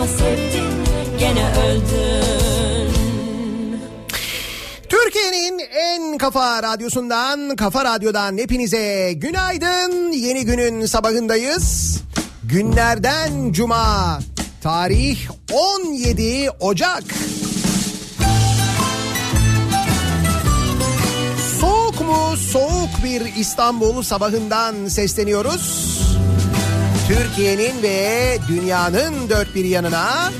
Ama sevdin gene öldün Türkiye'nin en kafa radyosundan, kafa radyodan hepinize günaydın. Yeni günün sabahındayız. Günlerden cuma. Tarih 17 Ocak. Soğuk mu? Soğuk bir İstanbul sabahından sesleniyoruz. Türkiye'nin ve dünyanın dört bir yanına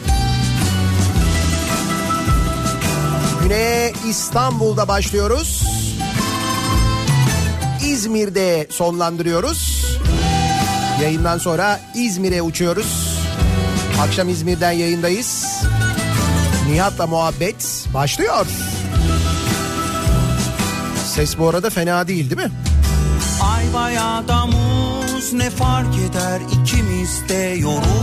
Güne İstanbul'da başlıyoruz. İzmir'de sonlandırıyoruz. Yayından sonra İzmir'e uçuyoruz. Akşam İzmir'den yayındayız. Nihat'la muhabbet başlıyor. Ses bu arada fena değil değil mi? Ay ya da muz ne fark eder ikimiz de yorulmuşuz.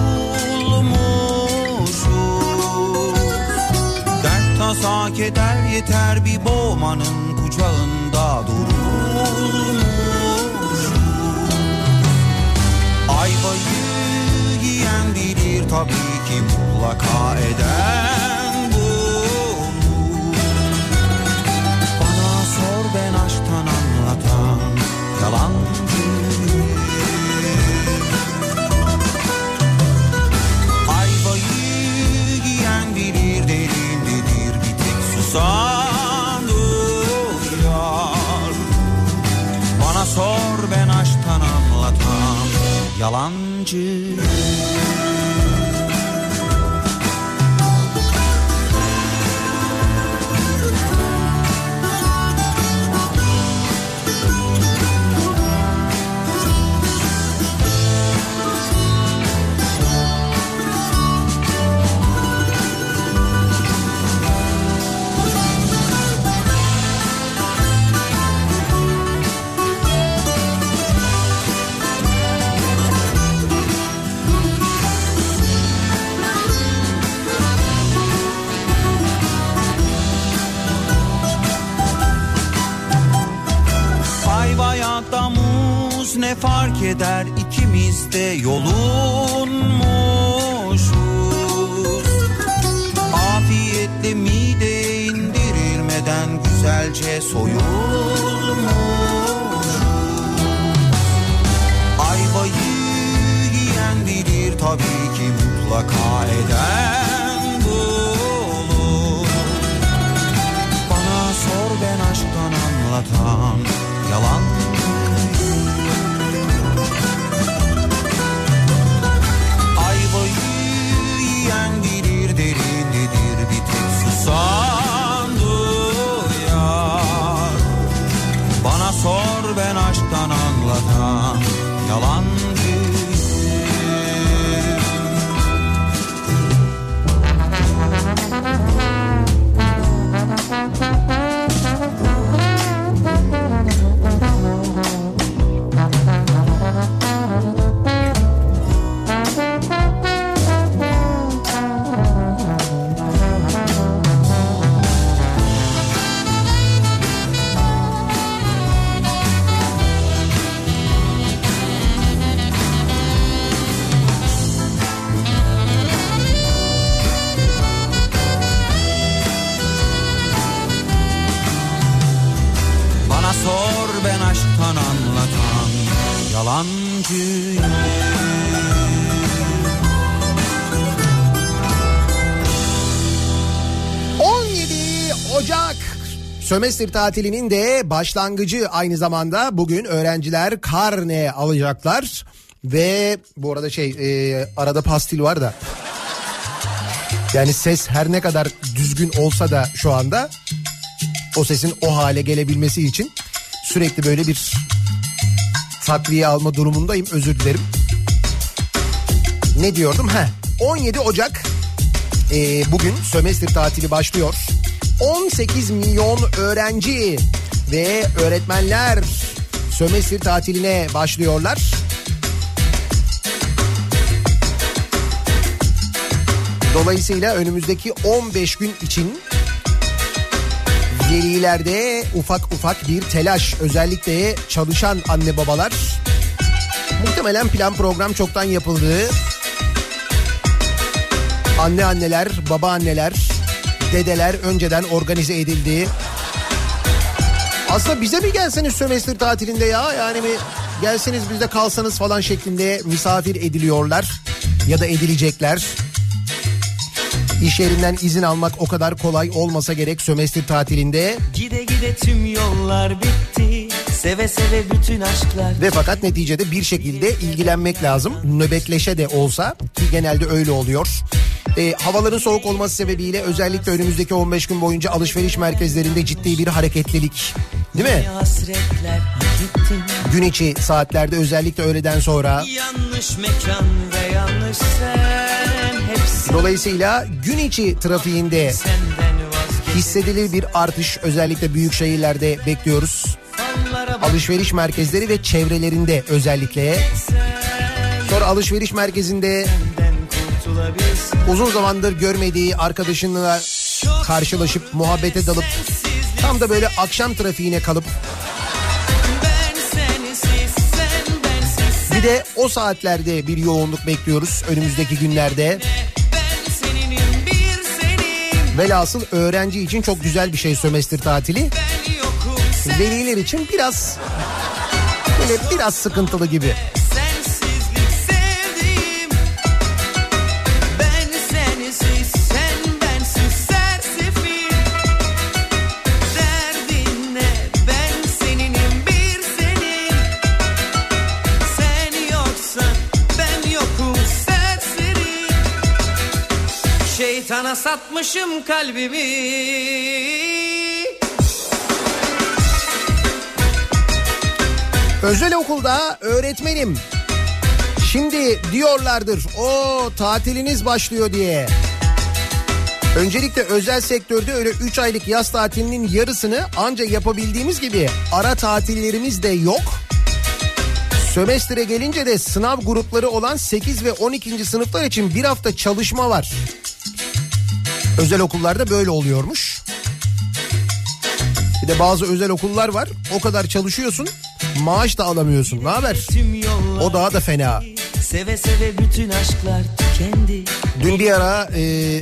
Dert tasa keder yeter bir boğmanın kucağında durulmuş Ayvayı yiyen bilir tabii ki mutlaka eden sor ben aşktan anlatan yalancı ne fark eder? İkimiz de yolunmuşuz. Afiyetle mide indirilmeden güzelce soyulmuş Ayvayı mutlaka eden bulur Bana sor ben aşktan anlatan yalan sömestr tatilinin de başlangıcı aynı zamanda bugün öğrenciler karne alacaklar ve bu arada şey e, arada pastil var da yani ses her ne kadar düzgün olsa da şu anda o sesin o hale gelebilmesi için sürekli böyle bir takviye alma durumundayım özür dilerim. Ne diyordum? Heh, 17 Ocak e, bugün sömestr tatili başlıyor. 18 milyon öğrenci ve öğretmenler sömestr tatiline başlıyorlar. Dolayısıyla önümüzdeki 15 gün için velilerde ufak ufak bir telaş özellikle çalışan anne babalar muhtemelen plan program çoktan yapıldı. Anne anneler, baba anneler, dedeler önceden organize edildi. Aslında bize mi gelseniz sömestr tatilinde ya yani mi gelseniz bizde kalsanız falan şeklinde misafir ediliyorlar ya da edilecekler. İş yerinden izin almak o kadar kolay olmasa gerek sömestr tatilinde. Gide gide tüm yollar bitti Seve seve bütün aşklar Ve fakat neticede bir şekilde ilgilenmek lazım. Nöbetleşe de olsa ki genelde öyle oluyor. E, havaların soğuk olması sebebiyle özellikle önümüzdeki 15 gün boyunca alışveriş merkezlerinde ciddi bir hareketlilik. Değil mi? Gün içi saatlerde özellikle öğleden sonra. Dolayısıyla gün içi trafiğinde hissedilir bir artış özellikle büyük şehirlerde bekliyoruz. Alışveriş merkezleri ve çevrelerinde özellikle. Sonra alışveriş merkezinde uzun zamandır görmediği arkadaşınla karşılaşıp muhabbete dalıp tam da böyle akşam trafiğine kalıp bir de o saatlerde bir yoğunluk bekliyoruz önümüzdeki günlerde. Velhasıl öğrenci için çok güzel bir şey sömestr tatili. Veliler için biraz böyle biraz sıkıntılı gibi. Şeytana satmışım kalbimi Özel okulda öğretmenim. Şimdi diyorlardır o tatiliniz başlıyor diye. Öncelikle özel sektörde öyle 3 aylık yaz tatilinin yarısını anca yapabildiğimiz gibi ara tatillerimiz de yok. Sömestre gelince de sınav grupları olan 8 ve 12. sınıflar için bir hafta çalışma var. Özel okullarda böyle oluyormuş. Bir de bazı özel okullar var. O kadar çalışıyorsun, maaş da alamıyorsun. Ne haber? O daha da fena. Seve seve bütün aşklar tükendi Dün bir ara e,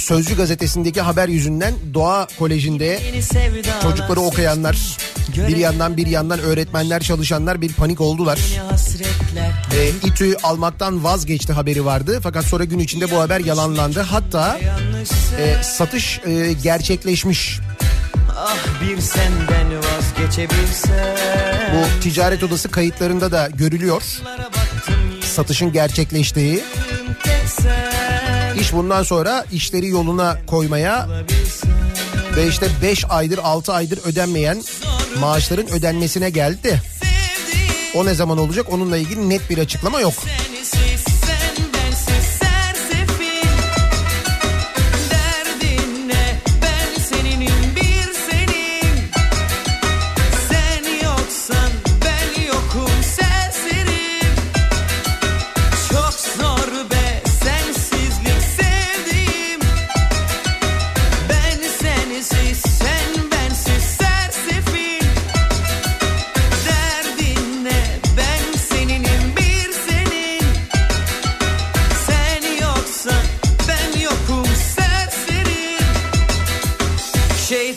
Sözcü gazetesindeki haber yüzünden Doğa Koleji'nde çocukları okuyanlar Bir yandan bir yandan öğretmenler çalışanlar bir panik oldular. E, İTÜ almaktan vazgeçti haberi vardı. Fakat sonra gün içinde bu haber yalanlandı. Hatta e, satış e, gerçekleşmiş. Ah bir senden vazgeçebilsem Bu ticaret odası kayıtlarında da görülüyor. Satışın gerçekleştiği. tek sen İş bundan sonra işleri yoluna koymaya ve işte 5 aydır 6 aydır ödenmeyen maaşların ödenmesine geldi o ne zaman olacak onunla ilgili net bir açıklama yok. sensiz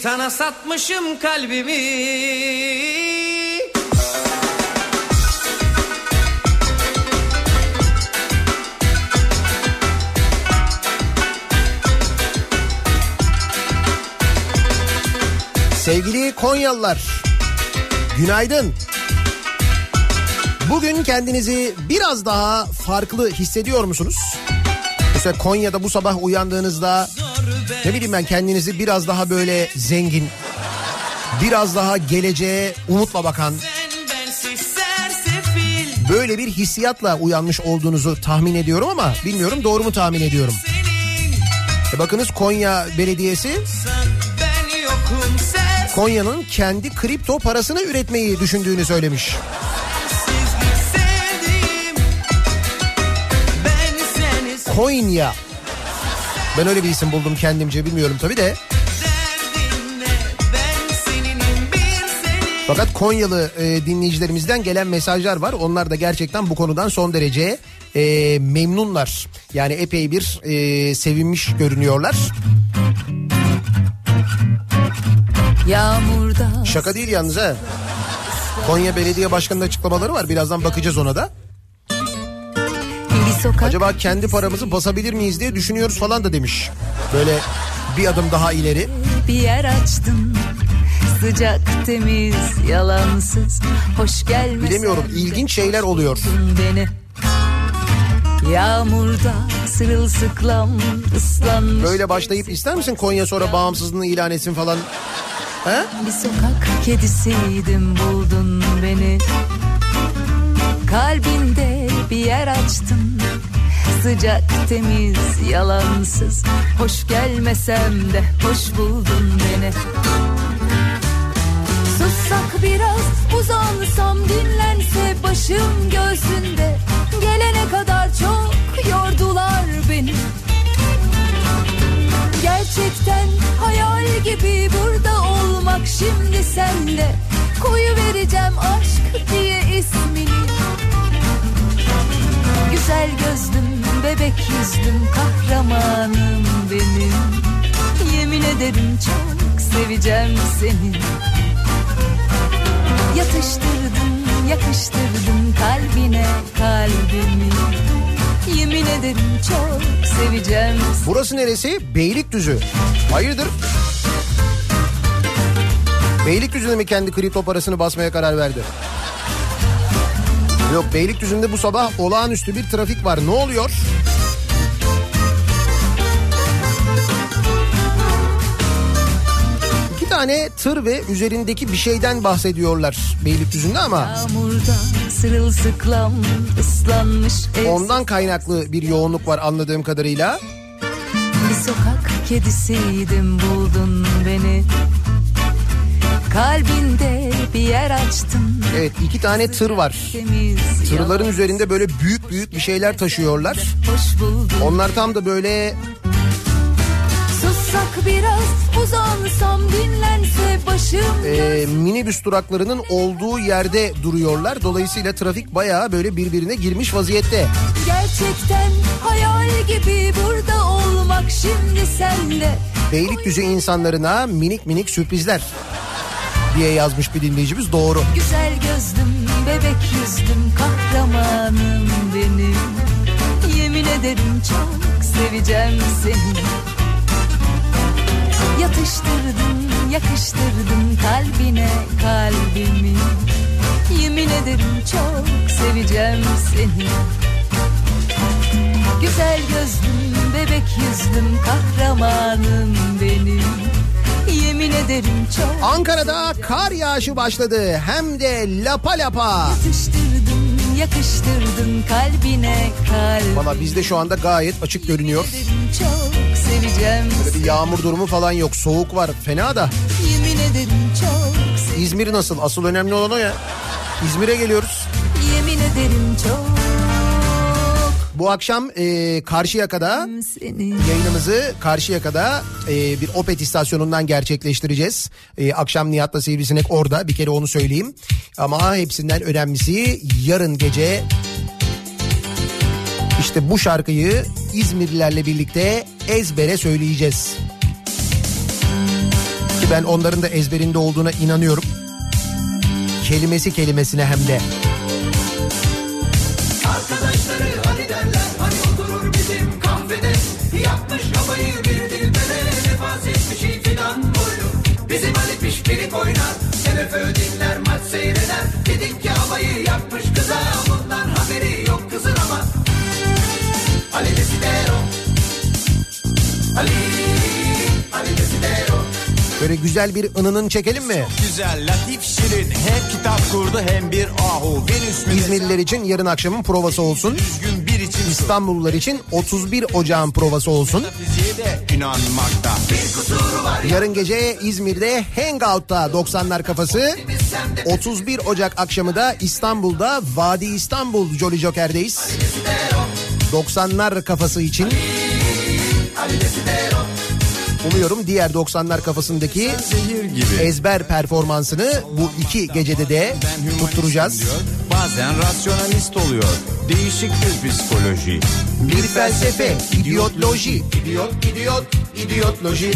Şeytana satmışım kalbimi Sevgili Konyalılar, günaydın. Bugün kendinizi biraz daha farklı hissediyor musunuz? Mesela Konya'da bu sabah uyandığınızda ne bileyim ben kendinizi biraz daha böyle zengin, biraz daha geleceğe umutla bakan, böyle bir hissiyatla uyanmış olduğunuzu tahmin ediyorum ama bilmiyorum doğru mu tahmin ediyorum. E bakınız Konya Belediyesi Konya'nın kendi kripto parasını üretmeyi düşündüğünü söylemiş. Konya. Ben öyle bir isim buldum kendimce bilmiyorum tabii de. Fakat Konyalı e, dinleyicilerimizden gelen mesajlar var. Onlar da gerçekten bu konudan son derece e, memnunlar. Yani epey bir e, sevinmiş görünüyorlar. Yağmurda Şaka değil yalnız ha. Konya Belediye Başkanı'nın açıklamaları var. Birazdan bakacağız ona da. Sokak Acaba kendi paramızı basabilir miyiz diye düşünüyoruz falan da demiş. Böyle bir adım daha ileri. bir yer açtım Sıcak temiz yalansız Hoş gelmesen Bilemiyorum, ilginç şeyler oluyor. Beni Yağmurda sırılsıklam ıslanmış Böyle başlayıp ister misin Konya sonra bağımsızlığını ilan etsin falan? He? Bir sokak kedisiydim buldun beni Kalbinde bir yer açtım Sıcak temiz yalansız. Hoş gelmesem de hoş buldun beni. Sussak biraz uzansam dinlense başım göğsünde. Gelene kadar çok yordular beni. Gerçekten hayal gibi burada olmak şimdi sende Koyu vereceğim aşk diye ismini Güzel gözlüm, bebek yüzlüm, kahramanım benim Yemin ederim çok seveceğim seni Yatıştırdım, yakıştırdım kalbine kalbimi Yemin ederim çok seveceğim Burası neresi? Beylikdüzü. Hayırdır? Beylikdüzü'nde mi kendi kripto parasını basmaya karar verdi? Yok Beylikdüzü'nde bu sabah olağanüstü bir trafik var. Ne oluyor? İki tane tır ve üzerindeki bir şeyden bahsediyorlar Beylikdüzü'nde ama sırılsıklam ıslanmış ondan kaynaklı bir yoğunluk var anladığım kadarıyla. Bir sokak kedisiydim buldun beni Kalbinde bir yer açtım Evet iki tane tır var. Tırların üzerinde böyle büyük büyük bir şeyler taşıyorlar. Onlar tam da böyle Sussak biraz uzansam dinlense başım e, minibüs duraklarının olduğu yerde duruyorlar. Dolayısıyla trafik bayağı böyle birbirine girmiş vaziyette. Gerçekten hayal gibi burada olmak şimdi sende Beylikdüzü insanlarına minik minik sürprizler. Diye yazmış bir dinleyicimiz doğru. Güzel gözlüm, bebek yüzlüm, kahramanım benim. Yemin ederim çok seveceğim seni. Yatıştırdım, yakıştırdım kalbine kalbimi. Yemin ederim çok seveceğim seni. Güzel gözlüm, bebek yüzlüm, kahramanım benim. Yemin ederim çok Ankara'da kar yağışı başladı hem de lapa lapa. Yakıştırdın, yakıştırdın kalbine kalbimi. Valla bizde şu anda gayet açık görünüyor. Çok seveceğim Böyle bir yağmur durumu falan yok. Soğuk var. Fena da. Yemin ederim çok İzmir nasıl? Asıl önemli olan o ya. İzmir'e geliyoruz. Yemin ederim çok Bu akşam e, Karşıyaka'da yayınımızı Karşıyaka'da e, bir Opet istasyonundan gerçekleştireceğiz. E, akşam Nihat'la Sivrisinek orada bir kere onu söyleyeyim. Ama hepsinden önemlisi yarın gece işte bu şarkıyı İzmirlilerle birlikte ezbere söyleyeceğiz. Ki ben onların da ezberinde olduğuna inanıyorum. Kelimesi kelimesine hem de. Pişpirik oynar MFÖ dinler maç seyreder. Dedik ki havayı yapmış kıza bundan haberi yok kızın ama. Ali Desidero Ali Böyle güzel bir ınının çekelim mi? Güzel, latif, şirin. Hem kitap kurdu hem bir ahu. Venüs İzmirliler için yarın akşamın provası olsun. Düzgün bir için İstanbullular için 31 Ocağın provası olsun. Yarın gece İzmir'de Hangout'ta 90'lar kafası. 31 Ocak akşamı da İstanbul'da Vadi İstanbul Jolly Joker'deyiz. 90'lar kafası için. Umuyorum diğer 90'lar kafasındaki ezber performansını bu iki gecede de tutturacağız. diyor. Bazen rasyonalist oluyor. Değişik bir psikoloji. Bir felsefe, idiotloji, idiot, idiot, idiotloji.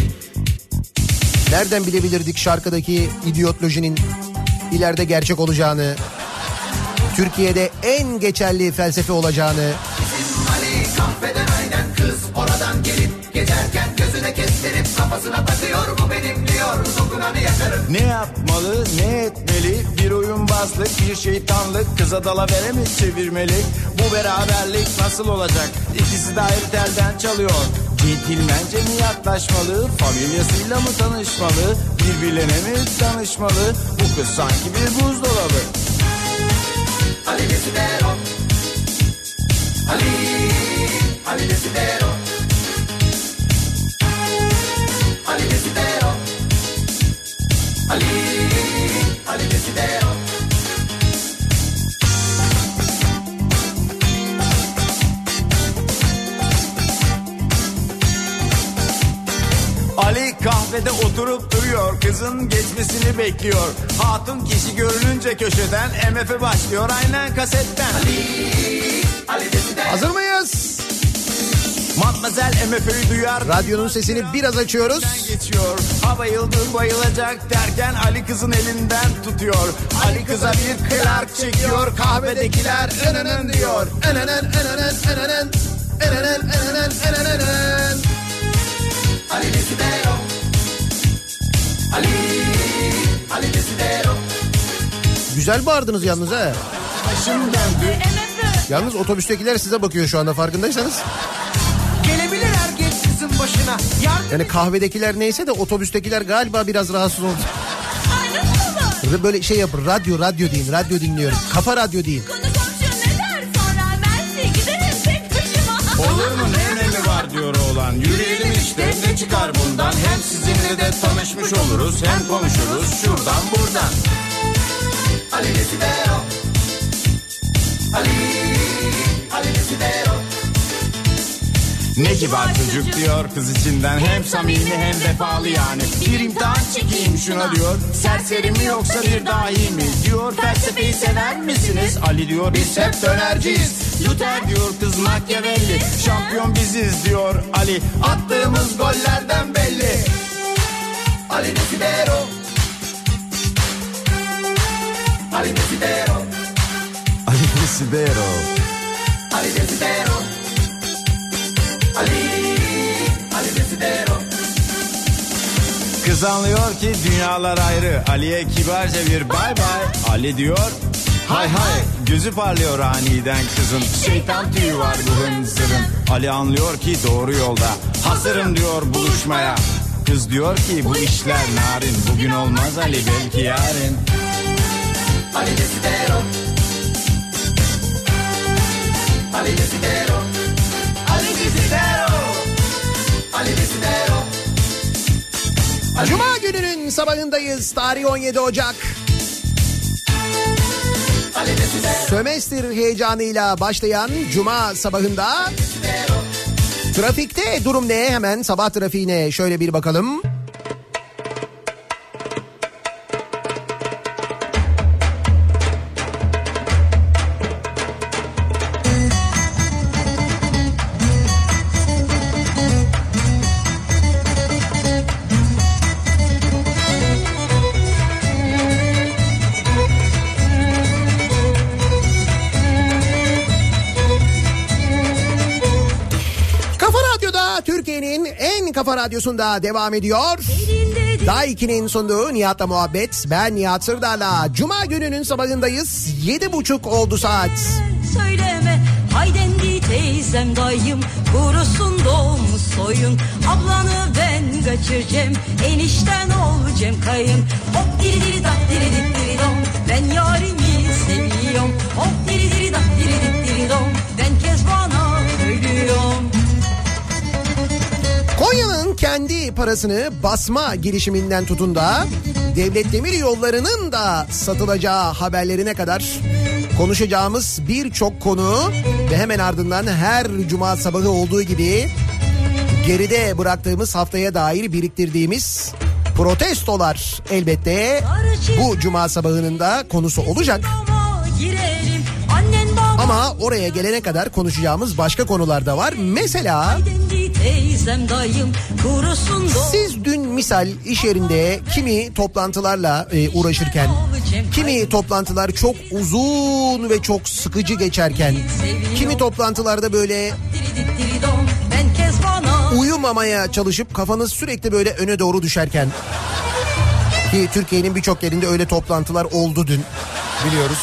Nereden bilebilirdik şarkıdaki idiotlojinin ileride gerçek olacağını, Türkiye'de en geçerli felsefe olacağını, kafasına takıyor bu benim diyor dokunanı yakarım Ne yapmalı, ne etmeli? Bir oyunbazlık, bir şeytanlık, kıza dalavere mi çevirmeli? Bu beraberlik nasıl olacak? İkisi de ayrı telden çalıyor. Centilmence mi yaklaşmalı? Familyasıyla mı tanışmalı? Birbirlerine mi danışmalı? Bu kız sanki bir buzdolabı. Ali Desidero Ali Ali Desidero Ali Ali Desidero Ali kahvede oturup duruyor. Kızın geçmesini bekliyor. Hatun kişi görününce köşeden MF başlıyor aynen kasetten. Ali Desidero hazır mıyız? Matmazel MF'yi duyar. Radyonun sesini biraz açıyoruz. geçiyor. Ha bayıldı bayılacak derken Ali kızın elinden tutuyor. Ali kıza bir klark çekiyor. Kahvedekiler ınının diyor. Enenen, enenen, enenen, enenen, enenen, enenen. Ali Desidero Ali Ali Desidero Güzel bağırdınız yalnız ha. Başım döndü. Yalnız otobüstekiler size bakıyor şu anda farkındaysanız. Başına Yardım Yani kahvedekiler neyse de otobüstekiler galiba biraz rahatsız oldu. Böyle şey yapın radyo radyo deyin radyo dinliyorum. Kafa radyo deyin. Konu komşu ne der sonra Mersi giderim tek başıma. Olur mu ne önemi var diyor oğlan. Yürüyelim işte ne çıkar bundan. Hem sizinle de tanışmış oluruz. Hem konuşuruz şuradan buradan. Ali Desidero Ali Ali Desidero Ne kibar çocuk diyor kız içinden Hem samimi hem vefalı yani. Bir imtihan çekeyim şuna diyor Serseri mi yoksa bir dahi mi Diyor. Felsefeyi sever misiniz? Ali diyor biz hep dönerciyiz. Luther diyor kız Machiavelli. Şampiyon biziz diyor Ali. Attığımız gollerden belli. Ali Desidero. Ali Desidero. Ali Desidero. Kız anlıyor ki dünyalar ayrı. Ali'ye kibarca bir bay bay. Ali diyor hay hay. Gözü parlıyor aniden kızın. Şeytan tüyü var bu hınzırın. Ali anlıyor ki doğru yolda. Hazırım diyor buluşmaya. Kız diyor ki bu işler narin. Bugün olmaz Ali belki yarın. Ali Desidero. Ali Desidero. Cuma gününün sabahındayız. Tarih 17 Ocak. Sömestr heyecanıyla başlayan Cuma sabahında trafikte durum ne? Hemen sabah trafiğine şöyle bir bakalım. Radyosunda devam ediyor. Daha 2'nin sunduğu Nihat'la muhabbet. Ben Nihat Sırdar'la. Cuma gününün sabahındayız. Yedi buçuk oldu saat. Söyleme Haydendi teyzem dayım Kurusun doğmuş soyun Ablanı ben kaçıracağım Enişten olacağım kayın Hop diri diri dak diri dik diri dom Ben yarimi seviyorum Hop diri diri dak diri dik diri dom Konya'nın kendi parasını basma girişiminden tutun da devlet demir yollarının da satılacağı haberlerine kadar konuşacağımız birçok konu ve hemen ardından her cuma sabahı olduğu gibi geride bıraktığımız haftaya dair biriktirdiğimiz protestolar elbette bu cuma sabahının da konusu olacak. Ama oraya gelene kadar konuşacağımız başka konular da var. Mesela teyzem dayım Kurusun Siz dün misal iş yerinde kimi toplantılarla e, uğraşırken, kimi toplantılar çok uzun ve çok sıkıcı geçerken, kimi toplantılarda böyle uyumamaya çalışıp kafanız sürekli böyle öne doğru düşerken ki Türkiye'nin birçok yerinde öyle toplantılar oldu dün biliyoruz.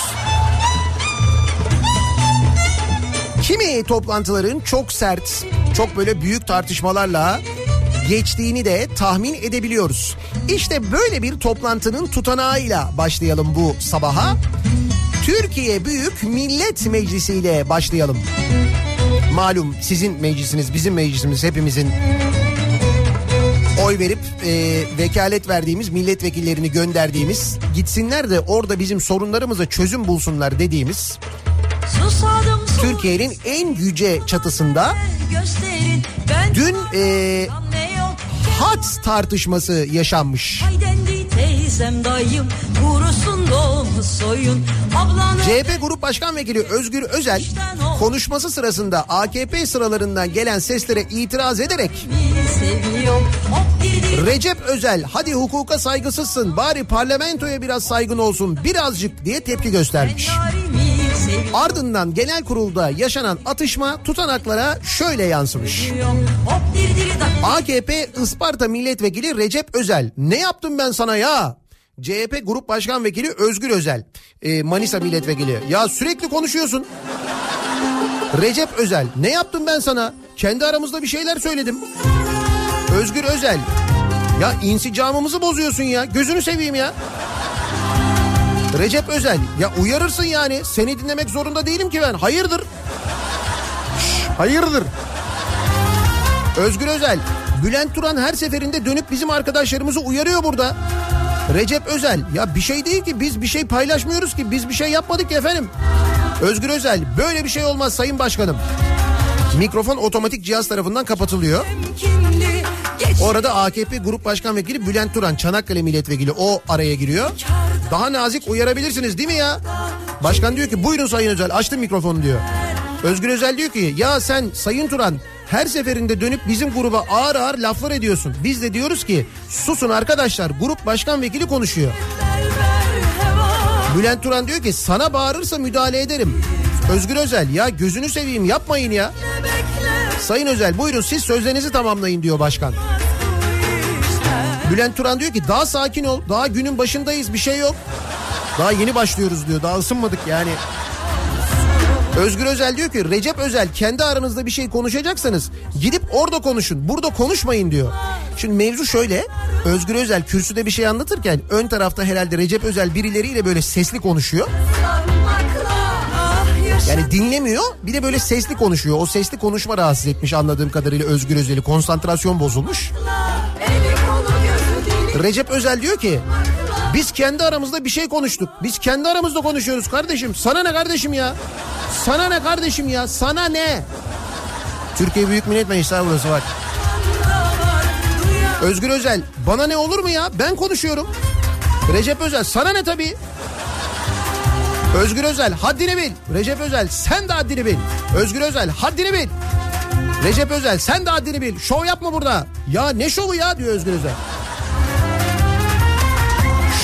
Toplantıların çok sert, çok böyle büyük tartışmalarla geçtiğini de tahmin edebiliyoruz. İşte böyle bir toplantının tutanağıyla başlayalım bu sabaha. Türkiye Büyük Millet Meclisi ile başlayalım. Malum sizin meclisiniz, bizim meclisimiz hepimizin oy verip e, vekalet verdiğimiz milletvekillerini gönderdiğimiz gitsinler de orada bizim sorunlarımıza çözüm bulsunlar dediğimiz Türkiye'nin en yüce çatısında ben dün e, hat tartışması yaşanmış. CHP Grup Başkan Vekili Özgür Özel konuşması sırasında AKP sıralarından gelen seslere itiraz ederek Recep Özel hadi hukuka saygısızsın bari parlamentoya biraz saygın olsun birazcık diye tepki göstermiş. seviyorum Ardından genel kurulda yaşanan atışma tutanaklara şöyle yansımış. AKP Isparta Milletvekili Recep Özel ne yaptım ben sana ya? CHP Grup Başkan Vekili Özgür Özel e, Manisa Milletvekili ya sürekli konuşuyorsun. Recep Özel ne yaptım ben sana? Kendi aramızda bir şeyler söyledim. Özgür Özel ya insicamımızı bozuyorsun ya gözünü seveyim ya. Recep Özel ya uyarırsın yani seni dinlemek zorunda değilim ki ben hayırdır? Şş, hayırdır? Özgür Özel, Bülent Turan her seferinde dönüp bizim arkadaşlarımızı uyarıyor burada. Recep Özel, ya bir şey değil ki biz bir şey paylaşmıyoruz ki biz bir şey yapmadık ki efendim. Özgür Özel, böyle bir şey olmaz Sayın Başkanım. Mikrofon otomatik cihaz tarafından kapatılıyor. Orada AKP Grup Başkan Vekili Bülent Turan, Çanakkale Milletvekili o araya giriyor. Daha nazik uyarabilirsiniz değil mi ya? Başkan diyor ki buyurun Sayın Özel açtım mikrofonu diyor. Özgür Özel diyor ki ya sen Sayın Turan her seferinde dönüp bizim gruba ağır ağır laflar ediyorsun. Biz de diyoruz ki susun arkadaşlar grup başkan vekili konuşuyor. Bülent Turan diyor ki sana bağırırsa müdahale ederim. Özgür Özel ya gözünü seveyim yapmayın ya. Sayın Özel buyurun siz sözlerinizi tamamlayın diyor başkan. Bülent Turan diyor ki daha sakin ol. Daha günün başındayız bir şey yok. Daha yeni başlıyoruz diyor. Daha ısınmadık yani. Özgür Özel diyor ki Recep Özel kendi aranızda bir şey konuşacaksanız gidip orada konuşun. Burada konuşmayın diyor. Şimdi mevzu şöyle. Özgür Özel kürsüde bir şey anlatırken ön tarafta herhalde Recep Özel birileriyle böyle sesli konuşuyor. Yani dinlemiyor bir de böyle sesli konuşuyor. O sesli konuşma rahatsız etmiş anladığım kadarıyla Özgür Özel'i. Konsantrasyon bozulmuş. Recep Özel diyor ki biz kendi aramızda bir şey konuştuk. Biz kendi aramızda konuşuyoruz kardeşim. Sana ne kardeşim ya? Sana ne kardeşim ya? Sana ne? Türkiye Büyük Millet Meclisi burası bak. Özgür Özel bana ne olur mu ya? Ben konuşuyorum. Recep Özel sana ne tabii? Özgür Özel haddini bil. Recep Özel sen de haddini bil. Özgür Özel haddini bil. Recep Özel sen de haddini bil. Şov yapma burada. Ya ne şovu ya diyor Özgür Özel.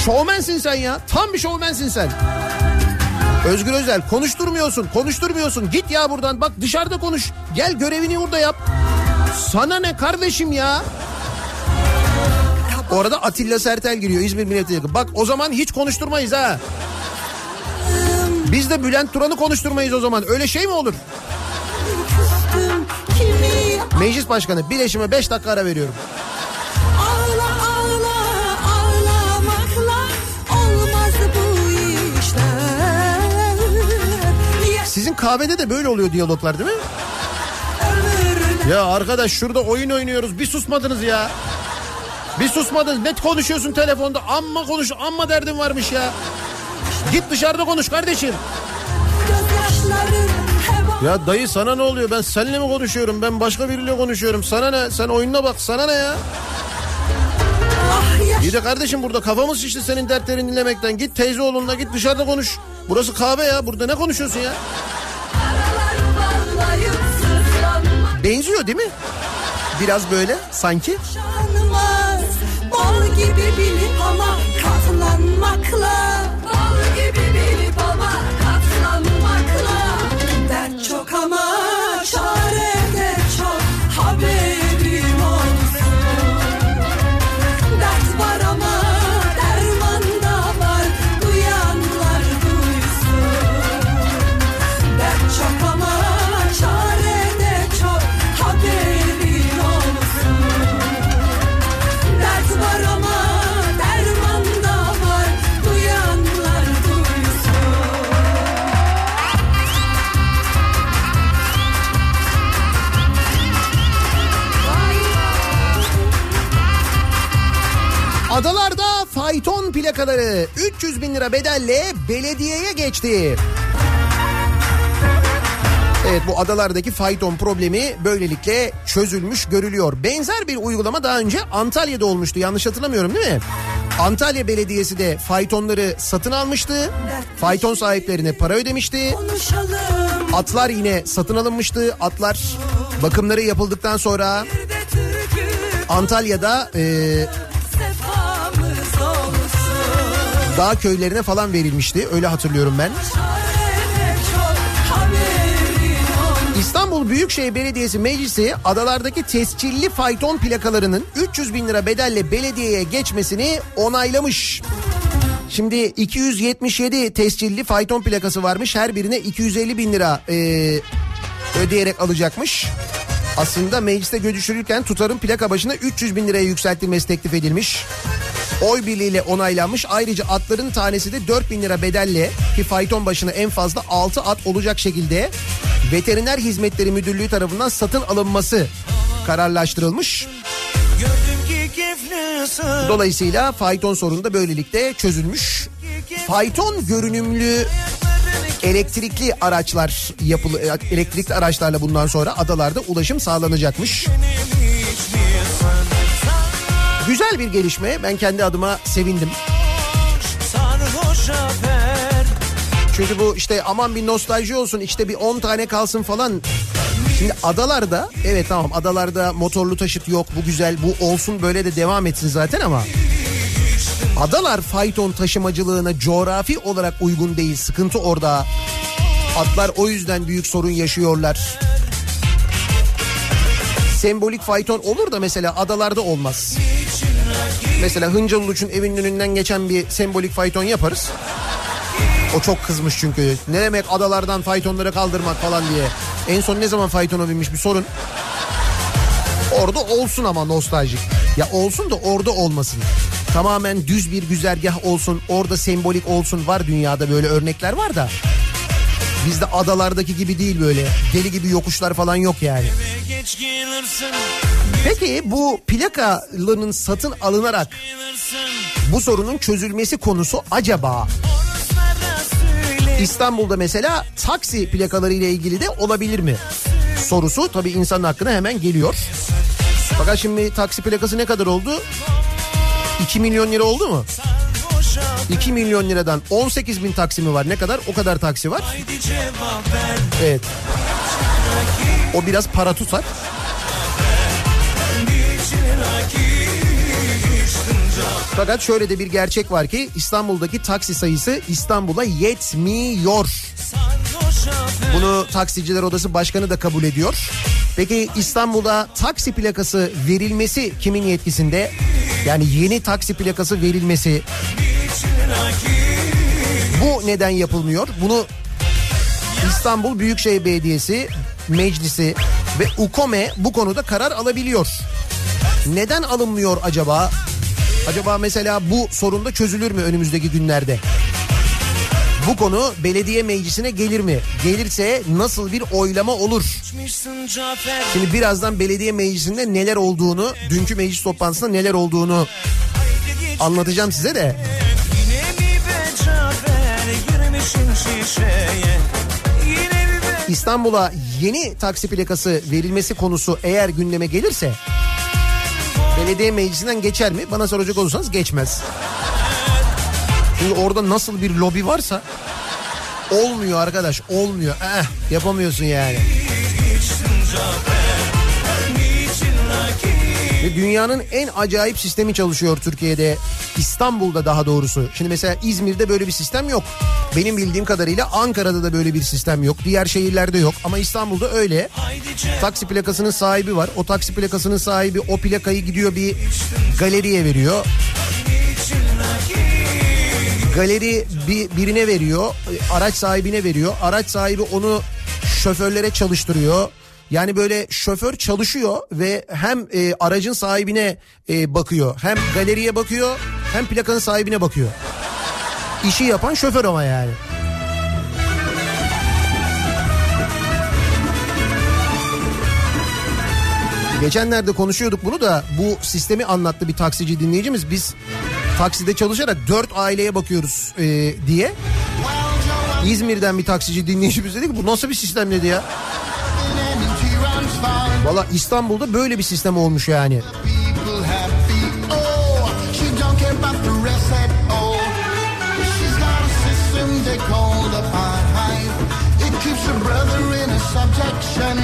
Şovmensin sen ya. Tam bir şovmensin sen. Özgür Özel konuşturmuyorsun, konuşturmuyorsun. Git ya buradan bak dışarıda konuş. Gel görevini burada yap. Sana ne kardeşim ya? Orada Atilla Sertel giriyor İzmir Milletvekili. Bak o zaman hiç konuşturmayız ha. Biz de Bülent Turan'ı konuşturmayız o zaman. Öyle şey mi olur? Meclis Başkanı bileşime 5 dakika ara veriyorum. Sizin kahvede de böyle oluyor diyaloglar değil mi? Ya arkadaş şurada oyun oynuyoruz bir susmadınız ya. Bir susmadınız net konuşuyorsun telefonda amma konuş amma derdin varmış ya. Git dışarıda konuş kardeşim. Ya dayı sana ne oluyor ben seninle mi konuşuyorum ben başka biriyle konuşuyorum sana ne sen oyununa bak sana ne ya. ah de kardeşim burada kafamız şişti senin dertlerini dinlemekten git teyze oğlunla git dışarıda konuş. Burası kahve ya burada ne konuşuyorsun ya. Benziyor değil mi? Biraz böyle sanki. Bal gibi bilip ama katlanmakla plakaları 300 bin lira bedelle belediyeye geçti. Evet bu adalardaki fayton problemi böylelikle çözülmüş görülüyor. Benzer bir uygulama daha önce Antalya'da olmuştu yanlış hatırlamıyorum değil mi? Antalya Belediyesi de faytonları satın almıştı. Fayton sahiplerine para ödemişti. Atlar yine satın alınmıştı. Atlar bakımları yapıldıktan sonra Antalya'da e, dağ köylerine falan verilmişti. Öyle hatırlıyorum ben. İstanbul Büyükşehir Belediyesi Meclisi adalardaki tescilli fayton plakalarının 300 bin lira bedelle belediyeye geçmesini onaylamış. Şimdi 277 tescilli fayton plakası varmış. Her birine 250 bin lira e, ödeyerek alacakmış. Aslında mecliste görüşülürken tutarın plaka başına 300 bin liraya yükseltilmesi teklif edilmiş. Oy birliğiyle onaylanmış. Ayrıca atların tanesi de 4 bin lira bedelle ki fayton başına en fazla 6 at olacak şekilde Veteriner Hizmetleri Müdürlüğü tarafından satın alınması kararlaştırılmış. Dolayısıyla fayton sorunu da böylelikle çözülmüş. Fayton görünümlü elektrikli araçlar yapılı elektrikli araçlarla bundan sonra adalarda ulaşım sağlanacakmış. Güzel bir gelişme. Ben kendi adıma sevindim. Çünkü bu işte aman bir nostalji olsun işte bir 10 tane kalsın falan. Şimdi adalarda evet tamam adalarda motorlu taşıt yok bu güzel bu olsun böyle de devam etsin zaten ama Adalar fayton taşımacılığına coğrafi olarak uygun değil. Sıkıntı orada. Atlar o yüzden büyük sorun yaşıyorlar. Sembolik fayton olur da mesela adalarda olmaz. Mesela Hıncal Uluç'un evinin önünden geçen bir sembolik fayton yaparız. O çok kızmış çünkü. Ne demek adalardan faytonları kaldırmak falan diye. En son ne zaman faytona binmiş bir sorun. Orada olsun ama nostaljik. Ya olsun da orada olmasın. Tamamen düz bir güzergah olsun. Orada sembolik olsun. Var dünyada böyle örnekler var da. Bizde adalardaki gibi değil böyle. Deli gibi yokuşlar falan yok yani. Peki bu plakaların satın alınarak bu sorunun çözülmesi konusu acaba İstanbul'da mesela taksi plakaları ile ilgili de olabilir mi? Sorusu tabii insanın hakkına hemen geliyor. Fakat şimdi taksi plakası ne kadar oldu? 2 milyon lira oldu mu? Boşa 2 milyon liradan 18 bin taksi mi var? Ne kadar? O kadar taksi var. Evet. O biraz para tutar. Fakat şöyle de bir gerçek var ki İstanbul'daki taksi sayısı İstanbul'a yetmiyor. Bunu taksiciler odası başkanı da kabul ediyor. Peki İstanbul'da taksi plakası verilmesi kimin yetkisinde? Yani yeni taksi plakası verilmesi. Bu neden yapılmıyor? Bunu İstanbul Büyükşehir Belediyesi Meclisi ve UKOME bu konuda karar alabiliyor. Neden alınmıyor acaba? Acaba mesela bu sorun da çözülür mü önümüzdeki günlerde? Bu konu belediye meclisine gelir mi? Gelirse nasıl bir oylama olur? Şimdi birazdan belediye meclisinde neler olduğunu, dünkü meclis toplantısında neler olduğunu anlatacağım size de. İstanbul'a yeni taksi plakası verilmesi konusu eğer gündeme gelirse belediye meclisinden geçer mi? Bana soracak olursanız geçmez. Çünkü orada nasıl bir lobi varsa olmuyor arkadaş olmuyor. Eh, yapamıyorsun yani. Ve dünyanın en acayip sistemi çalışıyor Türkiye'de. İstanbul'da daha doğrusu. Şimdi mesela İzmir'de böyle bir sistem yok. Benim bildiğim kadarıyla Ankara'da da böyle bir sistem yok. Diğer şehirlerde yok ama İstanbul'da öyle. Taksi plakasının sahibi var. O taksi plakasının sahibi o plakayı gidiyor bir galeriye veriyor. Galeri bir, birine veriyor. Araç sahibine veriyor. Araç sahibi onu şoförlere çalıştırıyor. Yani böyle şoför çalışıyor ve hem e, aracın sahibine e, bakıyor. Hem galeriye bakıyor hem plakanın sahibine bakıyor. İşi yapan şoför ama yani. Geçenlerde konuşuyorduk bunu da bu sistemi anlattı bir taksici dinleyicimiz. Biz takside çalışarak dört aileye bakıyoruz e, diye. İzmir'den bir taksici dinleyicimiz dedi ki bu nasıl bir sistem dedi ya. Valla İstanbul'da böyle bir sistem olmuş yani. subjection.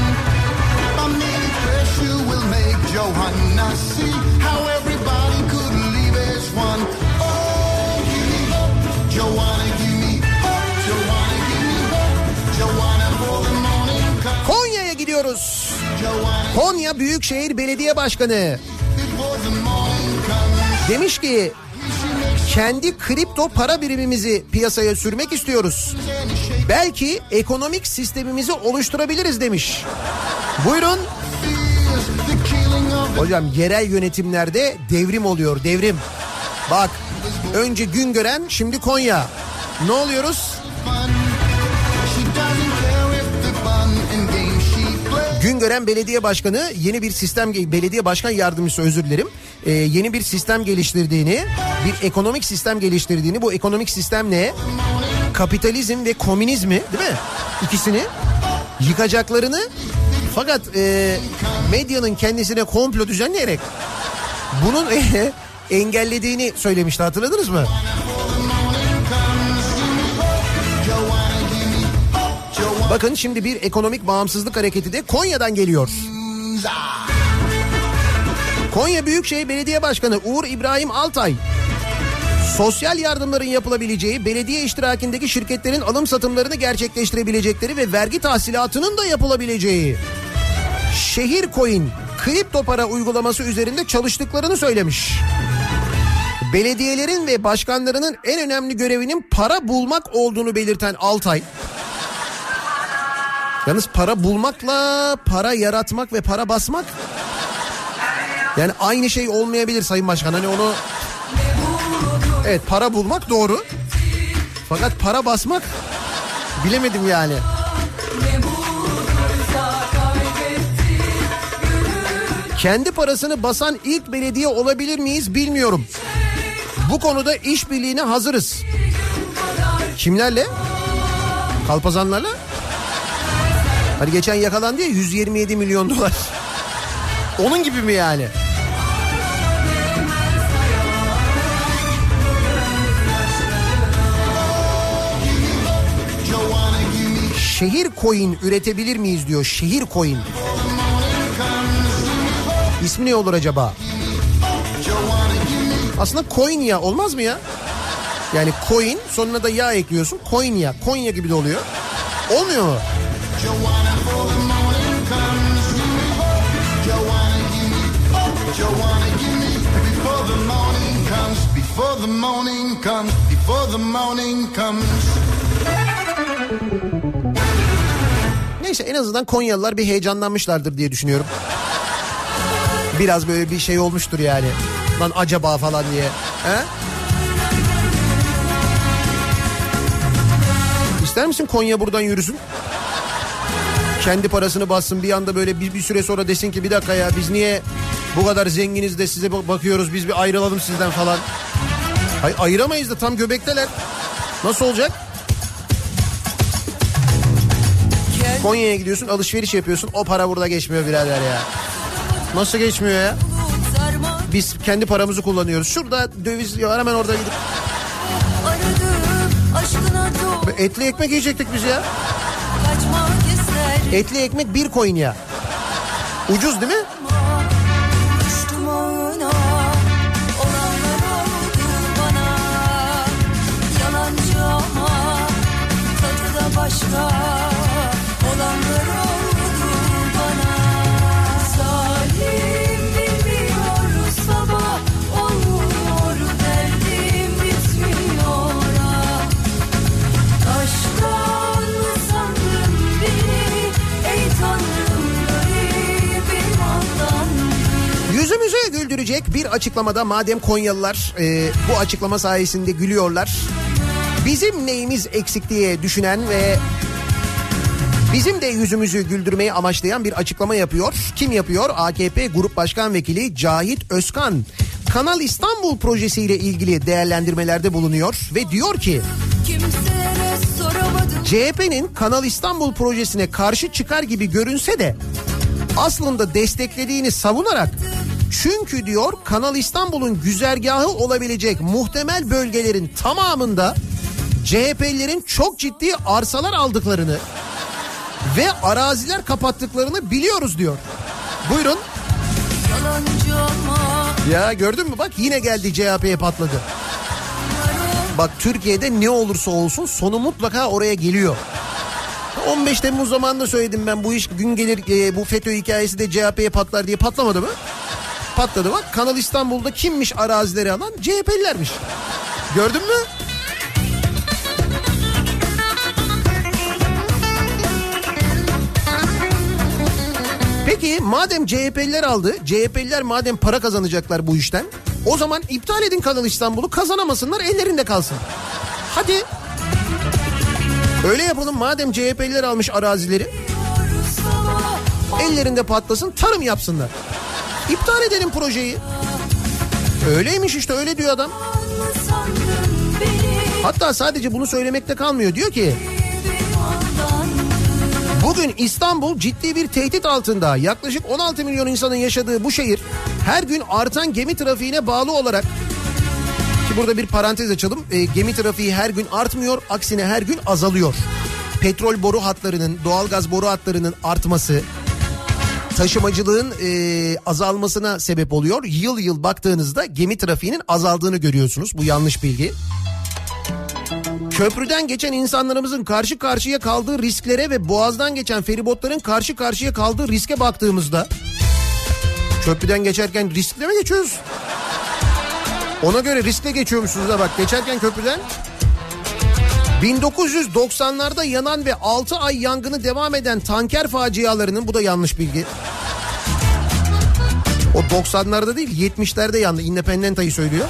Konya'ya gidiyoruz. Konya Büyükşehir Belediye Başkanı demiş ki kendi kripto para birimimizi piyasaya sürmek istiyoruz. Belki ekonomik sistemimizi oluşturabiliriz demiş. Buyurun. Hocam yerel yönetimlerde devrim oluyor devrim. Bak önce Güngören şimdi Konya. Ne oluyoruz? Güngören Belediye Başkanı yeni bir sistem belediye başkan yardımcısı özür dilerim. Ee, yeni bir sistem geliştirdiğini, bir ekonomik sistem geliştirdiğini, bu ekonomik sistem ne? Kapitalizm ve komünizmi değil mi? İkisini yıkacaklarını fakat e, medyanın kendisine komplo düzenleyerek bunun e, engellediğini söylemişti hatırladınız mı? Bakın şimdi bir ekonomik bağımsızlık hareketi de Konya'dan geliyor. Konya Büyükşehir Belediye Başkanı Uğur İbrahim Altay Sosyal yardımların yapılabileceği, belediye iştirakindeki şirketlerin alım satımlarını gerçekleştirebilecekleri ve vergi tahsilatının da yapılabileceği Şehir Coin kripto para uygulaması üzerinde çalıştıklarını söylemiş. Belediyelerin ve başkanlarının en önemli görevinin para bulmak olduğunu belirten Altay. Yalnız para bulmakla para yaratmak ve para basmak yani aynı şey olmayabilir Sayın Başkan. Hani onu Evet para bulmak doğru. Fakat para basmak bilemedim yani. Kendi parasını basan ilk belediye olabilir miyiz bilmiyorum. Bu konuda işbirliğine hazırız. Kimlerle? Kalpazanlarla? Hani geçen yakalandı ya 127 milyon dolar. Onun gibi mi yani? Şehir coin üretebilir miyiz diyor. Şehir coin. İsmi ne olur acaba? Aslında Konya olmaz mı ya? Yani coin sonuna da yağ ekliyorsun. Konya. Konya gibi de oluyor. Olmuyor mu? The morning comes, before the morning comes. Neyse en azından Konyalılar bir heyecanlanmışlardır diye düşünüyorum. Biraz böyle bir şey olmuştur yani. Lan acaba falan diye. He? İster misin Konya buradan yürüsün? Kendi parasını bassın bir anda böyle bir, bir süre sonra desin ki bir dakika ya biz niye bu kadar zenginiz de size bak- bakıyoruz biz bir ayrılalım sizden falan. Hayır ayıramayız da tam göbekteler. Nasıl olacak? Konya'ya gidiyorsun alışveriş yapıyorsun o para burada geçmiyor birader ya. Nasıl geçmiyor ya? Biz kendi paramızı kullanıyoruz. Şurada döviz var hemen orada gidip. Etli ekmek yiyecektik biz ya. Etli ekmek bir coin ya. Ucuz değil mi? Başka Olanlar oldu bana Zalim bilmiyor sabah Olmuyor derdim bitmiyor. Taştan mı sandın beni Ey tanrım garibim Yüzümüze güldürecek bir açıklamada madem Konyalılar e, bu açıklama sayesinde gülüyorlar. Bizim neyimiz eksik diye düşünen ve bizim de yüzümüzü güldürmeyi amaçlayan bir açıklama yapıyor. Kim yapıyor? AKP Grup Başkan Vekili Cahit Özkan. Kanal İstanbul projesiyle ilgili değerlendirmelerde bulunuyor ve diyor ki CHP'nin Kanal İstanbul projesine karşı çıkar gibi görünse de aslında desteklediğini savunarak çünkü diyor Kanal İstanbul'un güzergahı olabilecek muhtemel bölgelerin tamamında CHP'lilerin çok ciddi arsalar aldıklarını ve araziler kapattıklarını biliyoruz diyor. Buyurun. Ya gördün mü bak yine geldi CHP'ye patladı. Bak Türkiye'de ne olursa olsun sonu mutlaka oraya geliyor. 15 Temmuz zamanında söyledim ben bu iş gün gelir e, bu FETÖ hikayesi de CHP'ye patlar diye patlamadı mı? Patladı bak Kanal İstanbul'da kimmiş arazileri alan CHP'lilermiş. Gördün mü? Peki madem CHP'liler aldı, CHP'liler madem para kazanacaklar bu işten, o zaman iptal edin Kanal İstanbul'u kazanamasınlar ellerinde kalsın. Hadi. Öyle yapalım madem CHP'liler almış arazileri, ellerinde patlasın tarım yapsınlar. İptal edelim projeyi. Öyleymiş işte öyle diyor adam. Hatta sadece bunu söylemekte kalmıyor. Diyor ki Bugün İstanbul ciddi bir tehdit altında. Yaklaşık 16 milyon insanın yaşadığı bu şehir her gün artan gemi trafiğine bağlı olarak ki burada bir parantez açalım. E, gemi trafiği her gün artmıyor, aksine her gün azalıyor. Petrol boru hatlarının, doğalgaz boru hatlarının artması, taşımacılığın e, azalmasına sebep oluyor. Yıl yıl baktığınızda gemi trafiğinin azaldığını görüyorsunuz. Bu yanlış bilgi. Köprüden geçen insanlarımızın karşı karşıya kaldığı risklere ve boğazdan geçen feribotların karşı karşıya kaldığı riske baktığımızda köprüden geçerken riskle mi geçiyoruz? Ona göre riskle geçiyormuşsunuz da bak geçerken köprüden 1990'larda yanan ve 6 ay yangını devam eden tanker facialarının bu da yanlış bilgi. O 90'larda değil 70'lerde yandı. Independenta'yı söylüyor.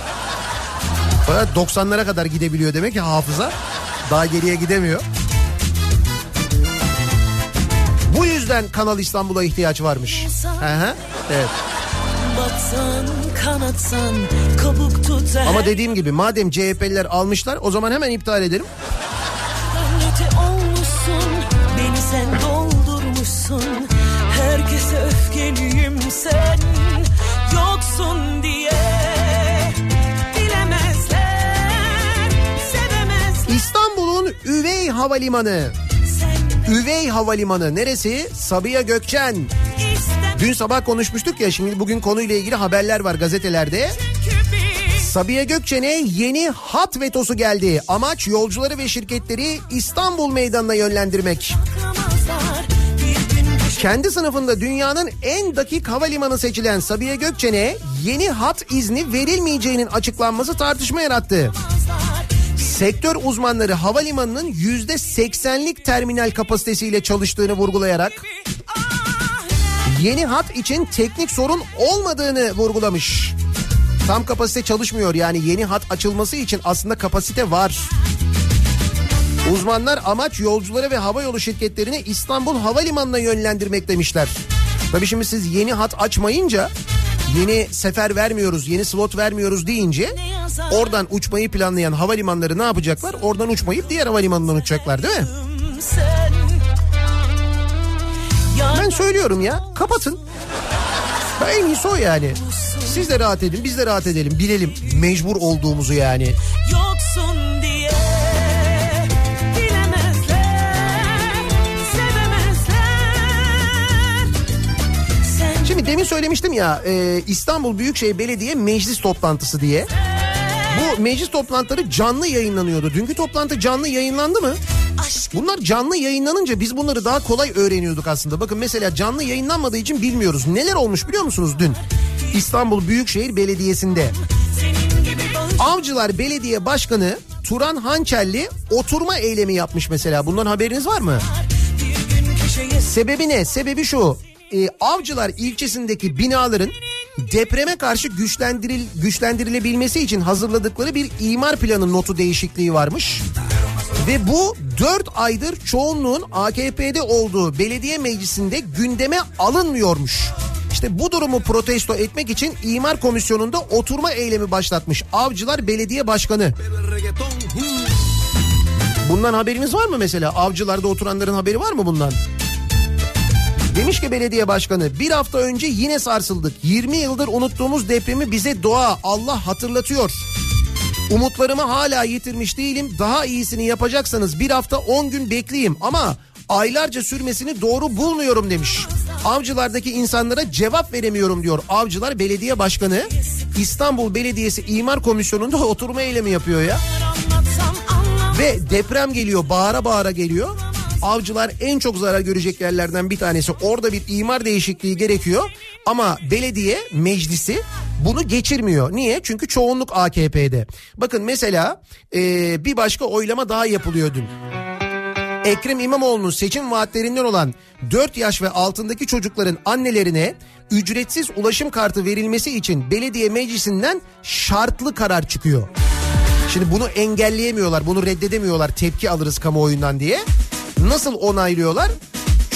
Fakat 90'lara kadar gidebiliyor demek ki hafıza. Daha geriye gidemiyor. Bu yüzden Kanal İstanbul'a ihtiyaç varmış. Hı hı, evet. Batsan kanatsan kabuk tutar Ama dediğim gibi madem CHP'liler almışlar o zaman hemen iptal edelim. Olmuşsun Beni sen doldurmuşsun Herkese öfkeliyim sen Yoksun diye Üvey Havalimanı. Üvey Havalimanı neresi? Sabiha Gökçen. Dün sabah konuşmuştuk ya şimdi bugün konuyla ilgili haberler var gazetelerde. Sabiha Gökçen'e yeni hat vetosu geldi. Amaç yolcuları ve şirketleri İstanbul meydanına yönlendirmek. Kendi sınıfında dünyanın en dakik havalimanı seçilen Sabiha Gökçen'e yeni hat izni verilmeyeceğinin açıklanması tartışma yarattı. Sektör uzmanları havalimanının yüzde seksenlik terminal kapasitesiyle çalıştığını vurgulayarak yeni hat için teknik sorun olmadığını vurgulamış. Tam kapasite çalışmıyor yani yeni hat açılması için aslında kapasite var. Uzmanlar amaç yolcuları ve havayolu şirketlerini İstanbul Havalimanı'na yönlendirmek demişler. Tabii şimdi siz yeni hat açmayınca yeni sefer vermiyoruz, yeni slot vermiyoruz deyince oradan uçmayı planlayan havalimanları ne yapacaklar? Oradan uçmayıp diğer havalimanından uçacaklar değil mi? Ben söylüyorum ya kapatın. Ben en iyisi o yani. Siz de rahat edin biz de rahat edelim bilelim mecbur olduğumuzu yani. Yoksun diye Şimdi demin söylemiştim ya e, İstanbul Büyükşehir Belediye Meclis Toplantısı diye. Bu meclis toplantıları canlı yayınlanıyordu. Dünkü toplantı canlı yayınlandı mı? Bunlar canlı yayınlanınca biz bunları daha kolay öğreniyorduk aslında. Bakın mesela canlı yayınlanmadığı için bilmiyoruz. Neler olmuş biliyor musunuz dün? İstanbul Büyükşehir Belediyesi'nde. Avcılar Belediye Başkanı Turan Hançerli oturma eylemi yapmış mesela. Bundan haberiniz var mı? Sebebi ne? Sebebi şu. Ee, Avcılar ilçesindeki binaların depreme karşı güçlendiril, güçlendirilebilmesi için hazırladıkları bir imar planı notu değişikliği varmış. Ve bu 4 aydır çoğunluğun AKP'de olduğu belediye meclisinde gündeme alınmıyormuş. İşte bu durumu protesto etmek için imar komisyonunda oturma eylemi başlatmış Avcılar Belediye Başkanı. Bundan haberimiz var mı mesela? Avcılarda oturanların haberi var mı bundan? Demiş ki belediye başkanı bir hafta önce yine sarsıldık. 20 yıldır unuttuğumuz depremi bize doğa Allah hatırlatıyor. Umutlarımı hala yitirmiş değilim. Daha iyisini yapacaksanız bir hafta 10 gün bekleyeyim ama aylarca sürmesini doğru bulmuyorum demiş. Avcılardaki insanlara cevap veremiyorum diyor. Avcılar Belediye Başkanı İstanbul Belediyesi İmar Komisyonu'nda oturma eylemi yapıyor ya. Ve deprem geliyor bağıra bağıra geliyor. Avcılar en çok zarar görecek yerlerden bir tanesi. Orada bir imar değişikliği gerekiyor. Ama belediye meclisi bunu geçirmiyor. Niye? Çünkü çoğunluk AKP'de. Bakın mesela e, bir başka oylama daha yapılıyor dün. Ekrem İmamoğlu'nun seçim vaatlerinden olan 4 yaş ve altındaki çocukların annelerine ücretsiz ulaşım kartı verilmesi için belediye meclisinden şartlı karar çıkıyor. Şimdi bunu engelleyemiyorlar, bunu reddedemiyorlar tepki alırız kamuoyundan diye. Nasıl onaylıyorlar?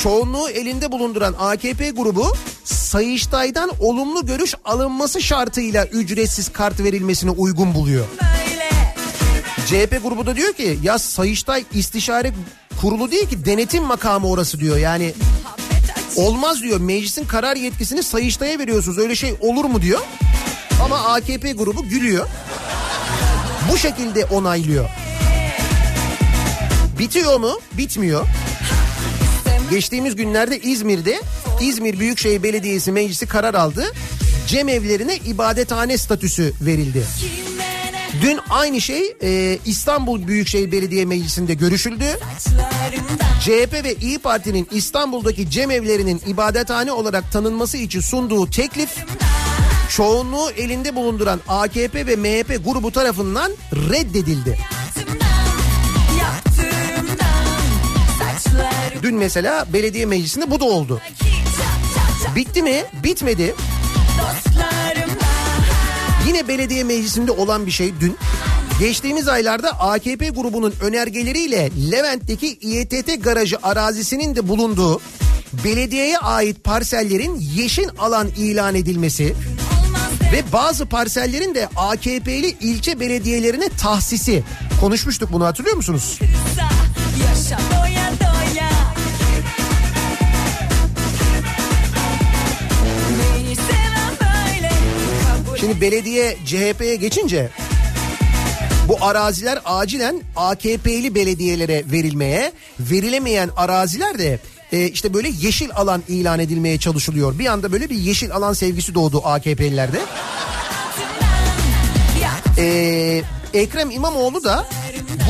Çoğunluğu elinde bulunduran AKP grubu Sayıştay'dan olumlu görüş alınması şartıyla ücretsiz kart verilmesini uygun buluyor. CHP grubu da diyor ki ya Sayıştay istişare kurulu değil ki denetim makamı orası diyor. Yani olmaz diyor meclisin karar yetkisini Sayıştay'a veriyorsunuz öyle şey olur mu diyor. Ama AKP grubu gülüyor. Bu şekilde onaylıyor. Bitiyor mu? Bitmiyor. Geçtiğimiz günlerde İzmir'de İzmir Büyükşehir Belediyesi Meclisi karar aldı. Cemevlerine ibadethane statüsü verildi. Dün aynı şey e, İstanbul Büyükşehir Belediye Meclisi'nde görüşüldü. CHP ve İyi Parti'nin İstanbul'daki cemevlerinin ibadethane olarak tanınması için sunduğu teklif çoğunluğu elinde bulunduran AKP ve MHP grubu tarafından reddedildi. Dün mesela belediye meclisinde bu da oldu. Bitti mi? Bitmedi. Yine belediye meclisinde olan bir şey dün. Geçtiğimiz aylarda AKP grubunun önergeleriyle Levent'teki İETT garajı arazisinin de bulunduğu belediyeye ait parsellerin yeşil alan ilan edilmesi ve bazı parsellerin de AKP'li ilçe belediyelerine tahsisi. Konuşmuştuk bunu hatırlıyor musunuz? Yaşa doya doya Şimdi belediye CHP'ye geçince bu araziler acilen AKP'li belediyelere verilmeye, verilemeyen araziler de e, işte böyle yeşil alan ilan edilmeye çalışılıyor. Bir anda böyle bir yeşil alan sevgisi doğdu AKP'lilerde. Ee, Ekrem İmamoğlu da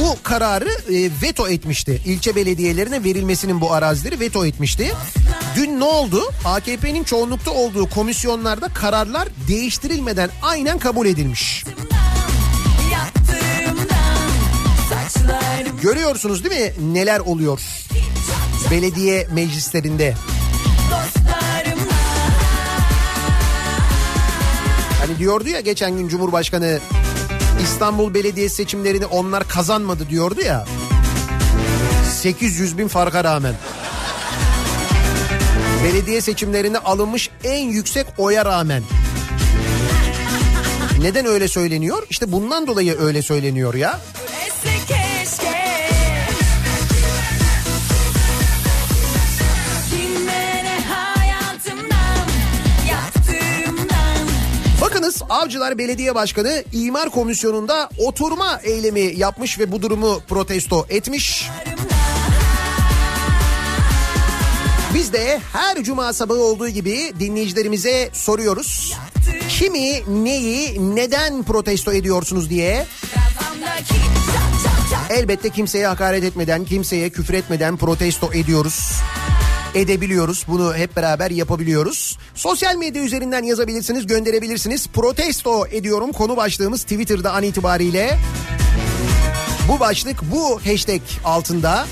bu kararı e, veto etmişti. İlçe belediyelerine verilmesinin bu arazileri veto etmişti. Dün ne oldu? AKP'nin çoğunlukta olduğu komisyonlarda kararlar değiştirilmeden aynen kabul edilmiş. Görüyorsunuz değil mi neler oluyor belediye meclislerinde? Hani diyordu ya geçen gün Cumhurbaşkanı İstanbul Belediyesi seçimlerini onlar kazanmadı diyordu ya. 800 bin farka rağmen. Belediye seçimlerinde alınmış en yüksek oya rağmen. Neden öyle söyleniyor? İşte bundan dolayı öyle söyleniyor ya. Avcılar Belediye Başkanı İmar Komisyonu'nda oturma eylemi yapmış ve bu durumu protesto etmiş. Biz de her cuma sabahı olduğu gibi dinleyicilerimize soruyoruz. Kimi, neyi, neden protesto ediyorsunuz diye. Elbette kimseye hakaret etmeden, kimseye küfür etmeden protesto ediyoruz. Edebiliyoruz. Bunu hep beraber yapabiliyoruz. Sosyal medya üzerinden yazabilirsiniz, gönderebilirsiniz. Protesto ediyorum konu başlığımız Twitter'da an itibariyle. Bu başlık bu hashtag altında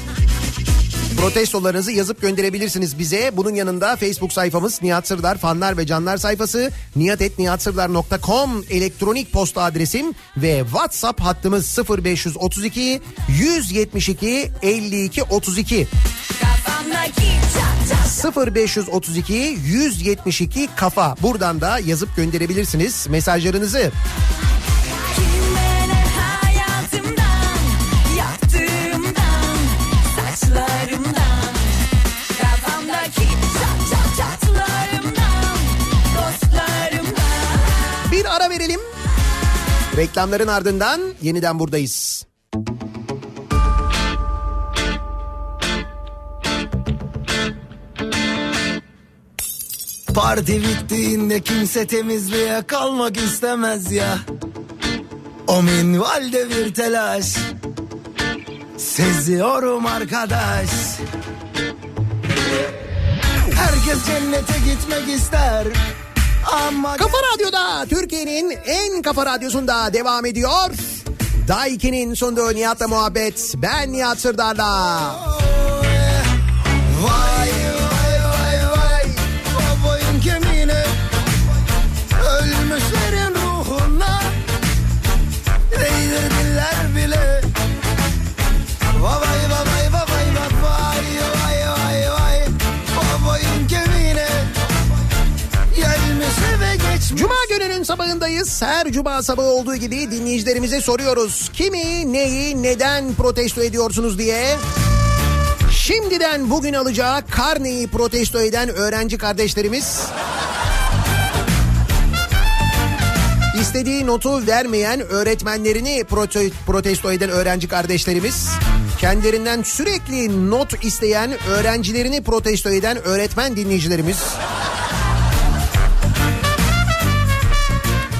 protestolarınızı yazıp gönderebilirsiniz bize. Bunun yanında Facebook sayfamız Nihat Sırdar fanlar ve canlar sayfası nihatetnihatsırdar.com elektronik posta adresim ve WhatsApp hattımız 0532 172 52 32 Kafamdaki çat çat 0532 172 kafa buradan da yazıp gönderebilirsiniz mesajlarınızı. Bir ara verelim. Reklamların ardından yeniden buradayız. Parti bittiğinde kimse temizliğe kalmak istemez ya. O minvalde bir telaş. Seziyorum arkadaş. Herkes cennete gitmek ister. Ama Kafa Radyo'da Türkiye'nin en kafa radyosunda devam ediyor. Daiki'nin sunduğu Nihat'la muhabbet. Ben Nihat Sırdar'la. Vay vay sabahındayız. Her cuma sabahı olduğu gibi dinleyicilerimize soruyoruz. Kimi, neyi, neden protesto ediyorsunuz diye. Şimdiden bugün alacağı karneyi protesto eden öğrenci kardeşlerimiz İstediği notu vermeyen öğretmenlerini prote- protesto eden öğrenci kardeşlerimiz, kendilerinden sürekli not isteyen öğrencilerini protesto eden öğretmen dinleyicilerimiz.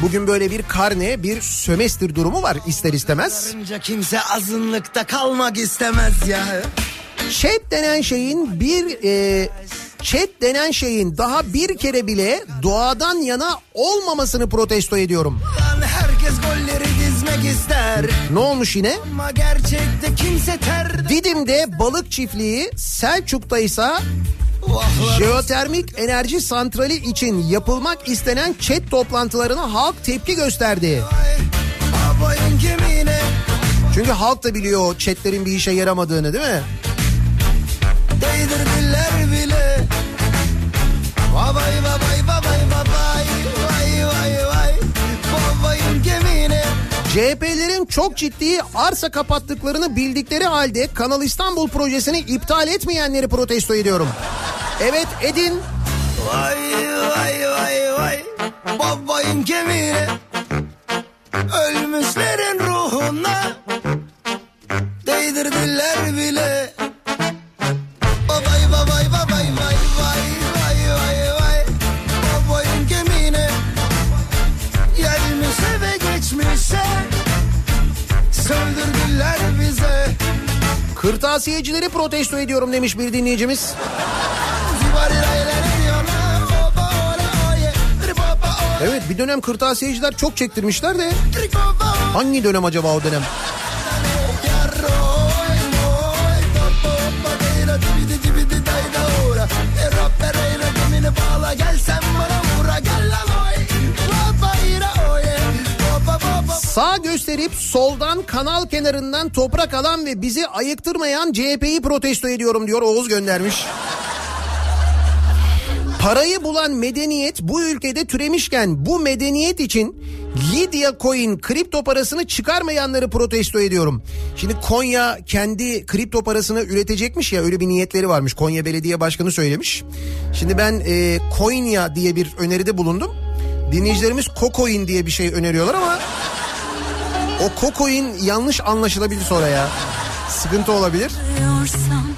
Bugün böyle bir karne, bir sömestr durumu var ister istemez. Kimse azınlıkta kalmak istemez ya. Chat denen şeyin bir e, chat denen şeyin daha bir kere bile doğadan yana olmamasını protesto ediyorum. Herkes golleri dizmek ister. Ne olmuş yine? Ama gerçekte kimse ter Didim'de balık çiftliği, Selçuk'ta ise jeotermik enerji santrali için yapılmak istenen chat toplantılarına halk tepki gösterdi. Çünkü halk da biliyor chatlerin bir işe yaramadığını değil mi? değdirdiler bile. Babay babay CHP'lerin çok ciddi arsa kapattıklarını bildikleri halde Kanal İstanbul projesini iptal etmeyenleri protesto ediyorum. Evet edin. Vay vay vay vay. Babayın gemine. Ölmüşlerin ruhuna. Değdirdiler bile. Babay babay babay Kırtasiyecileri protesto ediyorum demiş bir dinleyicimiz. Evet bir dönem kırtasiyeciler çok çektirmişler de hangi dönem acaba o dönem? Sağ gösterip soldan kanal kenarından toprak alan ve bizi ayıktırmayan CHP'yi protesto ediyorum diyor Oğuz göndermiş. Parayı bulan medeniyet bu ülkede türemişken bu medeniyet için Lidya Coin kripto parasını çıkarmayanları protesto ediyorum. Şimdi Konya kendi kripto parasını üretecekmiş ya öyle bir niyetleri varmış. Konya Belediye Başkanı söylemiş. Şimdi ben e, Konya diye bir öneride bulundum. Dinleyicilerimiz Kocoin diye bir şey öneriyorlar ama o Kocoin yanlış anlaşılabilir sonra ya. Sıkıntı olabilir.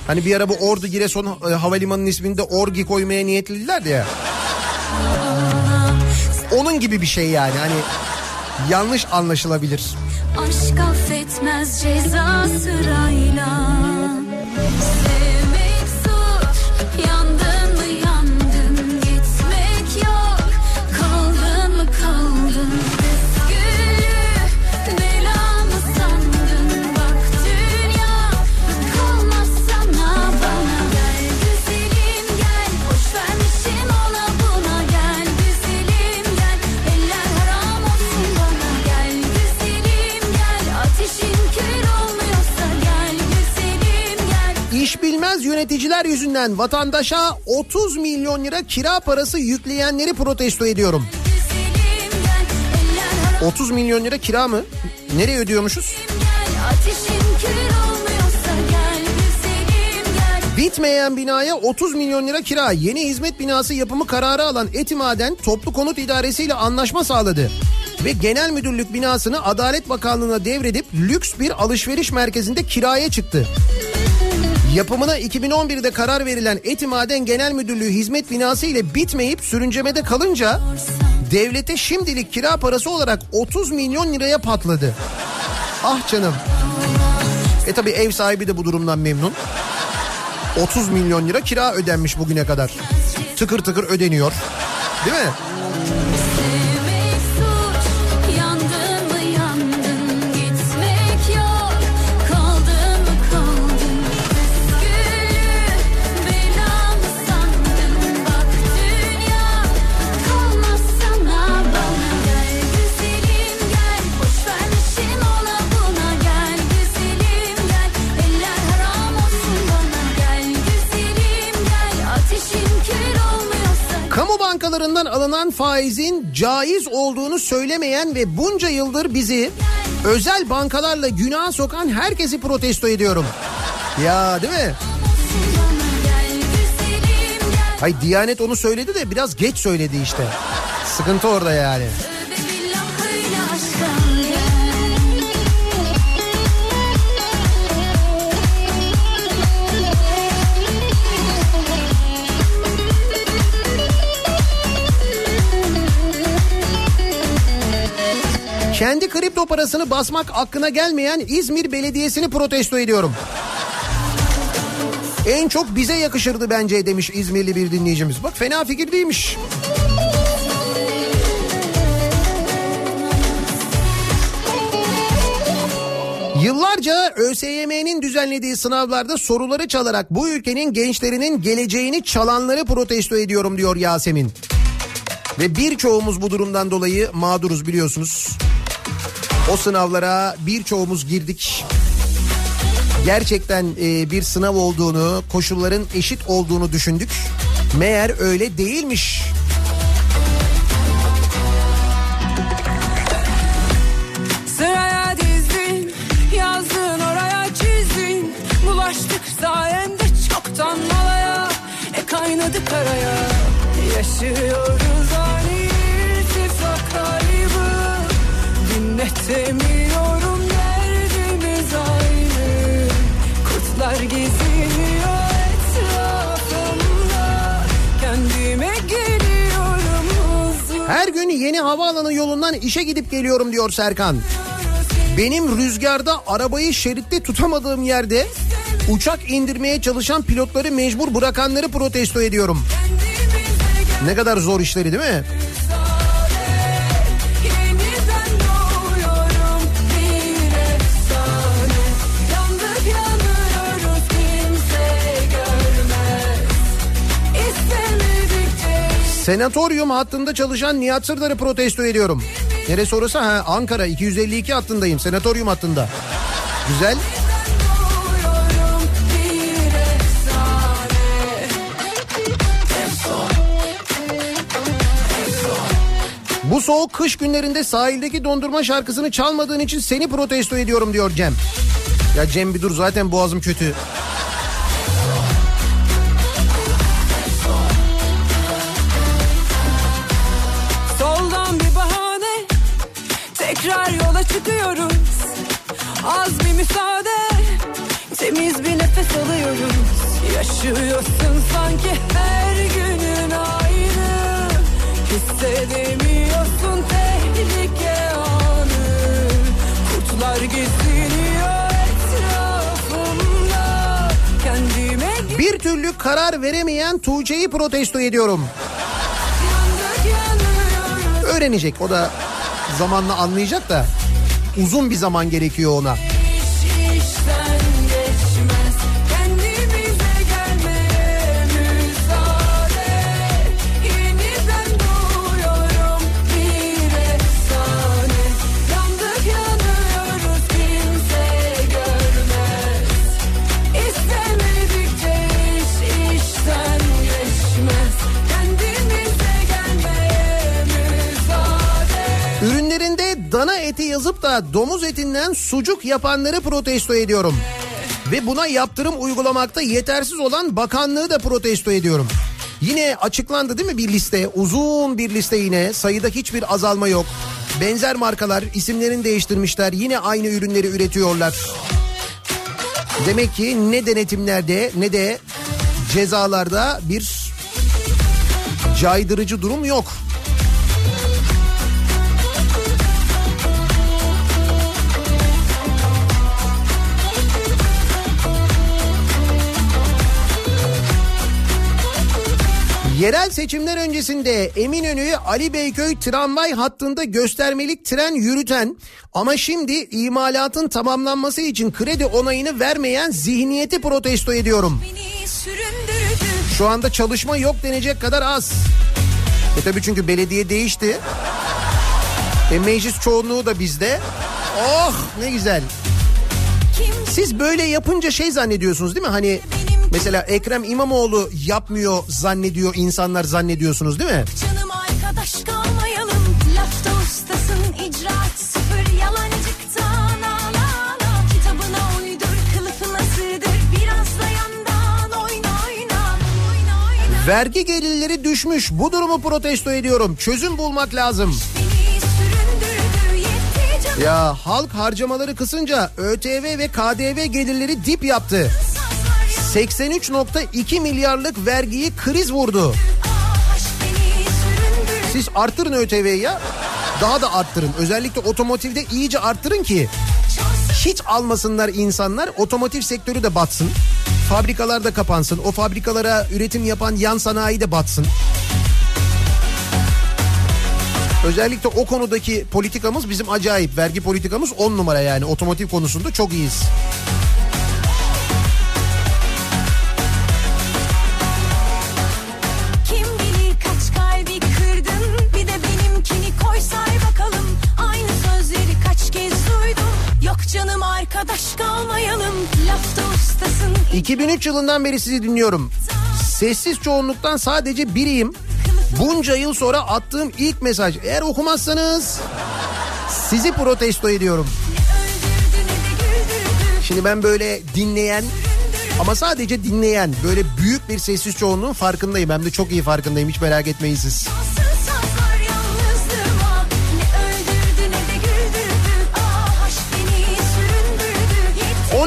Hani bir ara bu Ordu Giresun e, Havalimanı'nın ismini de Orgi koymaya niyetliydiler ya. Onun gibi bir şey yani hani yanlış anlaşılabilir. Aşk affetmez ceza sırayla yöneticiler yüzünden vatandaşa 30 milyon lira kira parası yükleyenleri protesto ediyorum. 30 milyon lira kira mı? Nereye ödüyormuşuz? Bitmeyen binaya 30 milyon lira kira. Yeni hizmet binası yapımı kararı alan Etimaden Toplu Konut İdaresi ile anlaşma sağladı. Ve genel müdürlük binasını Adalet Bakanlığı'na devredip lüks bir alışveriş merkezinde kiraya çıktı. Yapımına 2011'de karar verilen Etimaden Genel Müdürlüğü hizmet binası ile bitmeyip sürüncemede kalınca devlete şimdilik kira parası olarak 30 milyon liraya patladı. Ah canım. E tabi ev sahibi de bu durumdan memnun. 30 milyon lira kira ödenmiş bugüne kadar. Tıkır tıkır ödeniyor. Değil mi? Bankalarından alınan faizin caiz olduğunu söylemeyen ve bunca yıldır bizi özel bankalarla günaha sokan herkesi protesto ediyorum. Ya değil mi? Hay Diyanet onu söyledi de biraz geç söyledi işte. Sıkıntı orada yani. Kripto parasını basmak aklına gelmeyen İzmir Belediyesi'ni protesto ediyorum. En çok bize yakışırdı bence demiş İzmirli bir dinleyicimiz. Bak fena fikir değilmiş. Yıllarca ÖSYM'nin düzenlediği sınavlarda soruları çalarak bu ülkenin gençlerinin geleceğini çalanları protesto ediyorum diyor Yasemin. Ve birçoğumuz bu durumdan dolayı mağduruz biliyorsunuz. O sınavlara birçoğumuz girdik. Gerçekten e, bir sınav olduğunu, koşulların eşit olduğunu düşündük. Meğer öyle değilmiş. Sayende çoktan malaya E kaynadı karaya Yaşıyoruz Dinletemiyorum derdimiz aynı Kurtlar geziniyor Her gün yeni havaalanı yolundan işe gidip geliyorum diyor Serkan. Benim rüzgarda arabayı şeritte tutamadığım yerde uçak indirmeye çalışan pilotları mecbur bırakanları protesto ediyorum. Ne kadar zor işleri değil mi? Senatoryum hattında çalışan Nihat Sırdar'ı protesto ediyorum. Neresi orası? Ha, Ankara 252 hattındayım. Senatoryum hattında. Güzel. Bu soğuk kış günlerinde sahildeki dondurma şarkısını çalmadığın için seni protesto ediyorum diyor Cem. Ya Cem bir dur zaten boğazım kötü. Temiz bir nefes alıyoruz Yaşıyorsun sanki her günün aynı. Hissedemiyorsun tehlike anı. Kurtlar geziniyor etrafımda. Kendime Bir türlü karar veremeyen Tuğçe'yi protesto ediyorum. Öğrenecek. O da zamanla anlayacak da uzun bir zaman gerekiyor ona. Eti yazıp da domuz etinden sucuk yapanları protesto ediyorum. Ve buna yaptırım uygulamakta yetersiz olan bakanlığı da protesto ediyorum. Yine açıklandı değil mi bir liste? Uzun bir liste yine. Sayıda hiçbir azalma yok. Benzer markalar isimlerini değiştirmişler. Yine aynı ürünleri üretiyorlar. Demek ki ne denetimlerde ne de cezalarda bir caydırıcı durum yok. Yerel seçimler öncesinde Eminönü Ali Beyköy tramvay hattında göstermelik tren yürüten ama şimdi imalatın tamamlanması için kredi onayını vermeyen zihniyeti protesto ediyorum. Şu anda çalışma yok denecek kadar az. E tabii çünkü belediye değişti. E meclis çoğunluğu da bizde. Oh ne güzel. Siz böyle yapınca şey zannediyorsunuz değil mi? Hani mesela Ekrem İmamoğlu yapmıyor zannediyor insanlar zannediyorsunuz değil mi? Canım arkadaş kalmayalım Lafta ustasın icraat sıfır Yalancıktan ağla ağla Kitabına uydur kılıfına sığdır Biraz da yandan oyna oyna Oyna oyna Vergi gelirleri düşmüş. Bu durumu protesto ediyorum. Çözüm bulmak lazım. Beni Ya halk harcamaları kısınca ÖTV ve KDV gelirleri dip yaptı. 83.2 milyarlık vergiyi kriz vurdu. Siz artırın ÖTV'yi ya. Daha da arttırın. Özellikle otomotivde iyice arttırın ki hiç almasınlar insanlar. Otomotiv sektörü de batsın. Fabrikalar da kapansın. O fabrikalara üretim yapan yan sanayi de batsın. Özellikle o konudaki politikamız bizim acayip. Vergi politikamız 10 numara yani. Otomotiv konusunda çok iyiyiz. 2003 yılından beri sizi dinliyorum. Sessiz çoğunluktan sadece biriyim. Bunca yıl sonra attığım ilk mesaj. Eğer okumazsanız sizi protesto ediyorum. Şimdi ben böyle dinleyen ama sadece dinleyen böyle büyük bir sessiz çoğunluğun farkındayım. Hem de çok iyi farkındayım hiç merak etmeyin siz. Sazlar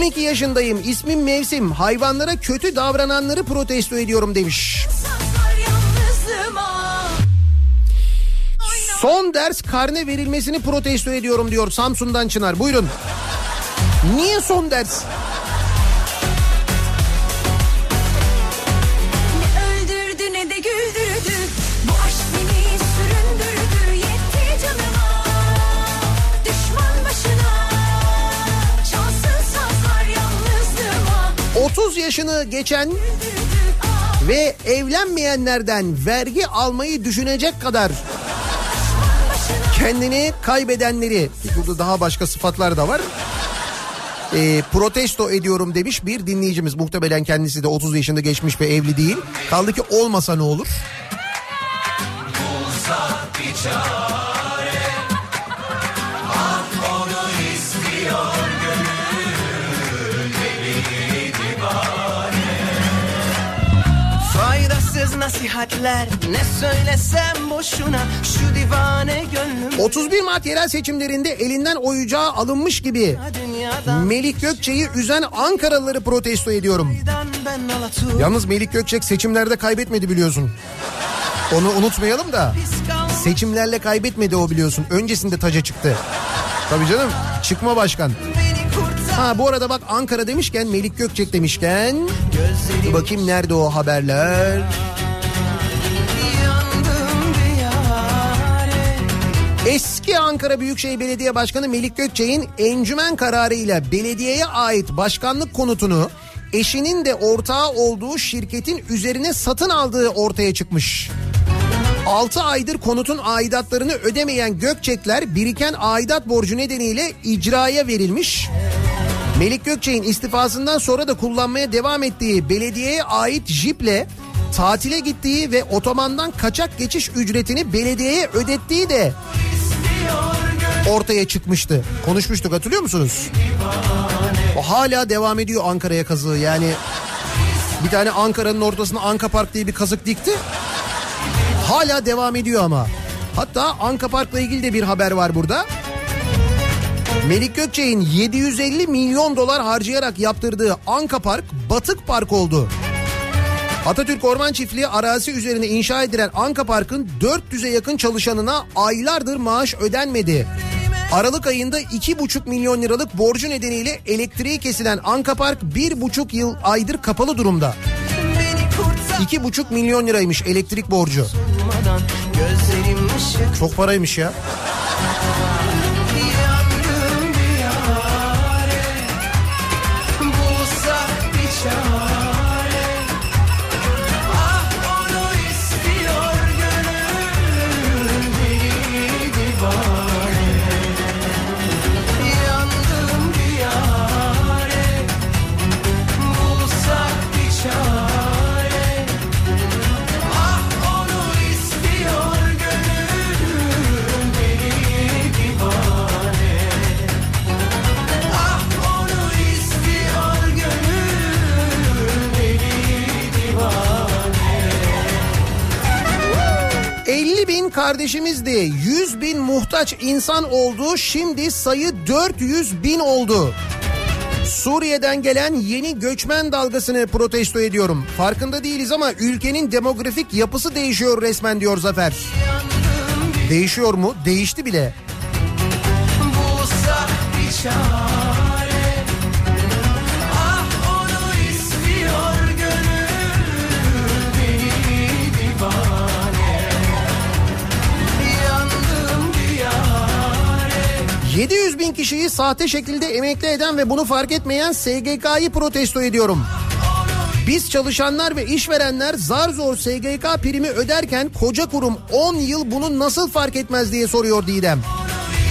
12 yaşındayım ismim Mevsim hayvanlara kötü davrananları protesto ediyorum demiş. yalnızlığıma Son ders karne verilmesini protesto ediyorum diyor Samsun'dan Çınar. Buyurun. Niye son ders? 30 yaşını geçen ve evlenmeyenlerden vergi almayı düşünecek kadar kendini kaybedenleri burada daha başka sıfatlar da var. Ee, protesto ediyorum demiş bir dinleyicimiz muhtemelen kendisi de 30 yaşında geçmiş ve evli değil. Kaldı ki olmasa ne olur? Faydasız nasihatler ne söylesem boşuna şu divane gönlüm 31 Mart yerel seçimlerinde elinden oyucağı alınmış gibi Melik Gökçe'yi üzen Ankaralıları protesto ediyorum. Yalnız Melik Gökçek seçimlerde kaybetmedi biliyorsun. Onu unutmayalım da. Seçimlerle kaybetmedi o biliyorsun. Öncesinde taca çıktı. Tabii canım. Çıkma başkan. Ha bu arada bak Ankara demişken Melik Gökçek demişken bakayım nerede o haberler? Eski Ankara Büyükşehir Belediye Başkanı Melik Gökçek'in encümen kararıyla belediyeye ait başkanlık konutunu eşinin de ortağı olduğu şirketin üzerine satın aldığı ortaya çıkmış. 6 aydır konutun aidatlarını ödemeyen Gökçekler biriken aidat borcu nedeniyle icraya verilmiş. Melik Gökçek'in istifasından sonra da kullanmaya devam ettiği belediyeye ait jiple tatile gittiği ve otomandan kaçak geçiş ücretini belediyeye ödettiği de ortaya çıkmıştı. Konuşmuştuk hatırlıyor musunuz? O hala devam ediyor Ankara'ya kazığı yani bir tane Ankara'nın ortasına Anka Park diye bir kazık dikti. Hala devam ediyor ama. Hatta Anka Park'la ilgili de bir haber var burada. Melik Gökçek'in 750 milyon dolar harcayarak yaptırdığı Anka Park batık park oldu. Atatürk Orman Çiftliği arazi üzerine inşa edilen Anka Park'ın 400'e yakın çalışanına aylardır maaş ödenmedi. Aralık ayında 2,5 milyon liralık borcu nedeniyle elektriği kesilen Anka Park 1,5 yıl aydır kapalı durumda. 2,5 milyon liraymış elektrik borcu. Çok paraymış ya. Kardeşimizdi. 100 bin muhtaç insan oldu. Şimdi sayı 400 bin oldu. Suriye'den gelen yeni göçmen dalgasını protesto ediyorum. Farkında değiliz ama ülkenin demografik yapısı değişiyor resmen diyor Zafer. Değişiyor mu? Değişti bile. Bulsak bir 700 bin kişiyi sahte şekilde emekli eden ve bunu fark etmeyen SGK'yı protesto ediyorum. Biz çalışanlar ve işverenler zar zor SGK primi öderken koca kurum 10 yıl bunu nasıl fark etmez diye soruyor Didem.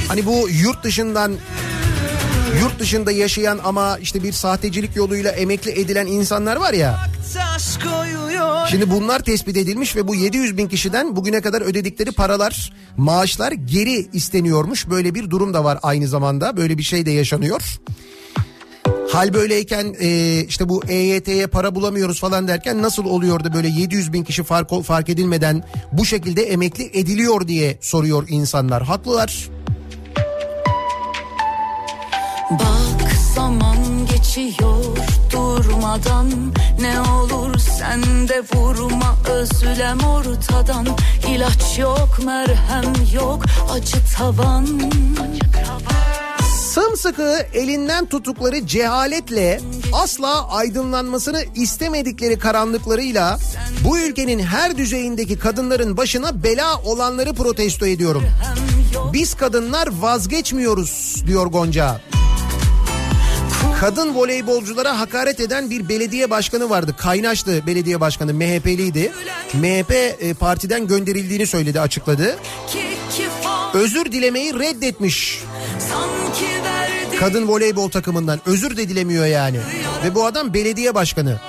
Hani bu yurt dışından yurt dışında yaşayan ama işte bir sahtecilik yoluyla emekli edilen insanlar var ya. Şimdi bunlar tespit edilmiş ve bu 700 bin kişiden bugüne kadar ödedikleri paralar, maaşlar geri isteniyormuş. Böyle bir durum da var aynı zamanda. Böyle bir şey de yaşanıyor. Hal böyleyken e, işte bu EYT'ye para bulamıyoruz falan derken nasıl oluyor da böyle 700 bin kişi fark, fark edilmeden bu şekilde emekli ediliyor diye soruyor insanlar. Haklılar. Bak zaman geçiyor durmadan Ne olur sen de vurma özlem ortadan İlaç yok merhem yok acı tavan Sımsıkı elinden tuttukları cehaletle asla aydınlanmasını istemedikleri karanlıklarıyla bu ülkenin her düzeyindeki kadınların başına bela olanları protesto ediyorum. Biz kadınlar vazgeçmiyoruz diyor Gonca. Kadın voleybolculara hakaret eden bir belediye başkanı vardı. Kaynaşlı belediye başkanı MHP'liydi. MHP e, partiden gönderildiğini söyledi açıkladı. Özür dilemeyi reddetmiş. Kadın voleybol takımından özür de dilemiyor yani. Ve bu adam belediye başkanı.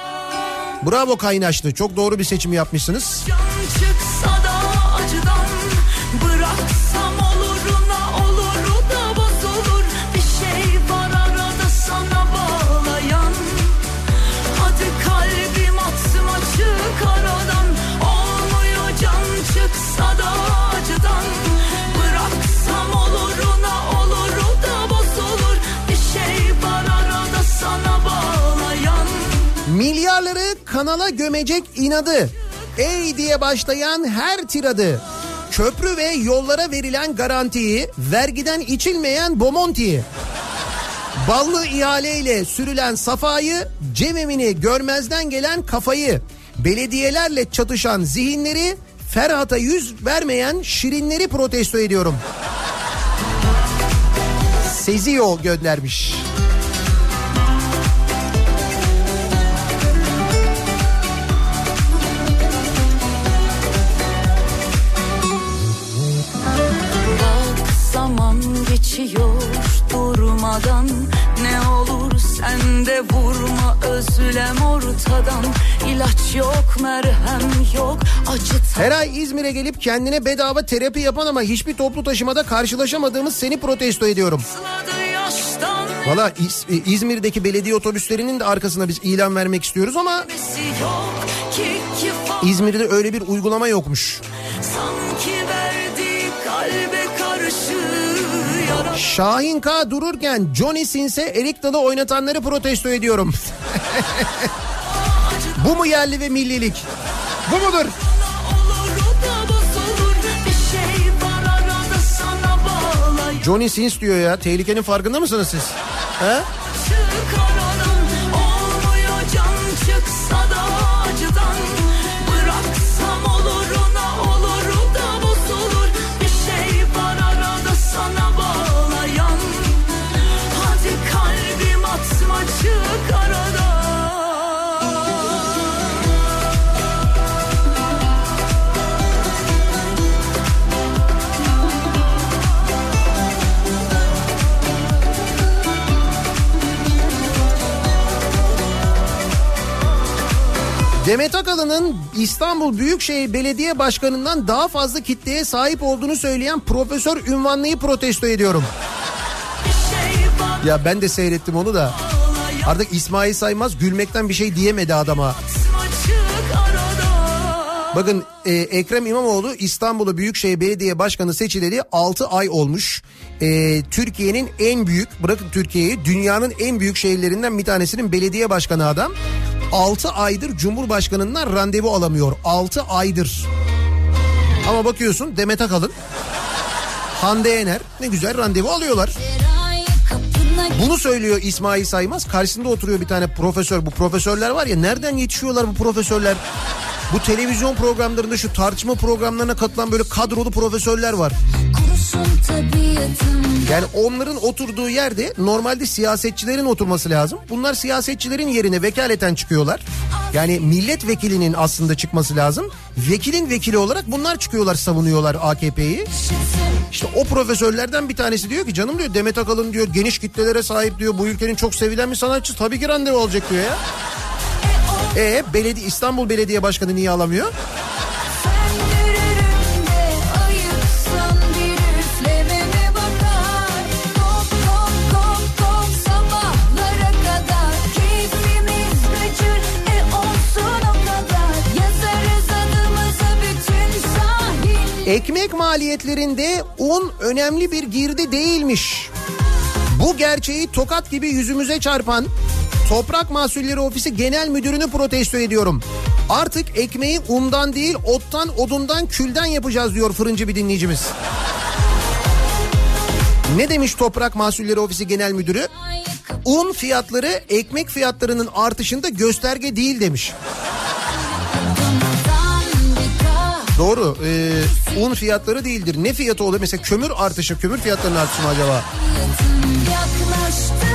Bravo kaynaştı. Çok doğru bir seçim yapmışsınız. Can çıksa da acıdan Bıraksam kanala gömecek inadı. Ey diye başlayan her tiradı. Köprü ve yollara verilen garantiyi, vergiden içilmeyen bomontiyi. Ballı ihaleyle sürülen safayı, cememini görmezden gelen kafayı, belediyelerle çatışan zihinleri, Ferhat'a yüz vermeyen şirinleri protesto ediyorum. Seziyo göndermiş. Geçiyor durmadan Ne olur sen de vurma özlem ortadan İlaç yok merhem yok acı Her ay İzmir'e gelip kendine bedava terapi yapan ama hiçbir toplu taşımada karşılaşamadığımız seni protesto ediyorum. Valla İz- e, İzmir'deki belediye otobüslerinin de arkasına biz ilan vermek istiyoruz ama İzmir'de öyle bir uygulama yokmuş. Sanki Şahin K dururken Johnny Sins'e erik dalı oynatanları protesto ediyorum. Bu mu yerli ve millilik? Bu mudur? Johnny Sins diyor ya. Tehlikenin farkında mısınız siz? He? Demet Akalın'ın İstanbul Büyükşehir Belediye Başkanı'ndan daha fazla kitleye sahip olduğunu söyleyen profesör ünvanlıyı protesto ediyorum. Ya ben de seyrettim onu da. Artık İsmail Saymaz gülmekten bir şey diyemedi adama. Bakın e, Ekrem İmamoğlu İstanbul'u Büyükşehir Belediye Başkanı seçileli 6 ay olmuş. E, Türkiye'nin en büyük bırakın Türkiye'yi dünyanın en büyük şehirlerinden bir tanesinin belediye başkanı adam. 6 aydır Cumhurbaşkanından randevu alamıyor. 6 aydır. Ama bakıyorsun Demet Akalın Hande Yener ne güzel randevu alıyorlar. Bunu söylüyor İsmail Saymaz. Karşısında oturuyor bir tane profesör. Bu profesörler var ya nereden yetişiyorlar bu profesörler? Bu televizyon programlarında şu tartışma programlarına katılan böyle kadrolu profesörler var. Yani onların oturduğu yerde normalde siyasetçilerin oturması lazım. Bunlar siyasetçilerin yerine vekaleten çıkıyorlar. Yani milletvekilinin aslında çıkması lazım. Vekilin vekili olarak bunlar çıkıyorlar savunuyorlar AKP'yi. İşte o profesörlerden bir tanesi diyor ki canım diyor Demet Akalın diyor geniş kitlelere sahip diyor. Bu ülkenin çok sevilen bir sanatçı tabii ki randevu alacak diyor ya. E belediye İstanbul Belediye Başkanı niye alamıyor? Ekmek maliyetlerinde un önemli bir girdi değilmiş. Bu gerçeği tokat gibi yüzümüze çarpan Toprak Mahsulleri Ofisi Genel Müdürünü protesto ediyorum. Artık ekmeği undan değil ottan, odundan, külden yapacağız diyor fırıncı bir dinleyicimiz. Ne demiş Toprak Mahsulleri Ofisi Genel Müdürü? Un fiyatları ekmek fiyatlarının artışında gösterge değil demiş. Doğru. Ee, un fiyatları değildir. Ne fiyatı olur? Mesela kömür artışı, kömür fiyatlarının artışı mı acaba? Yaklaştığında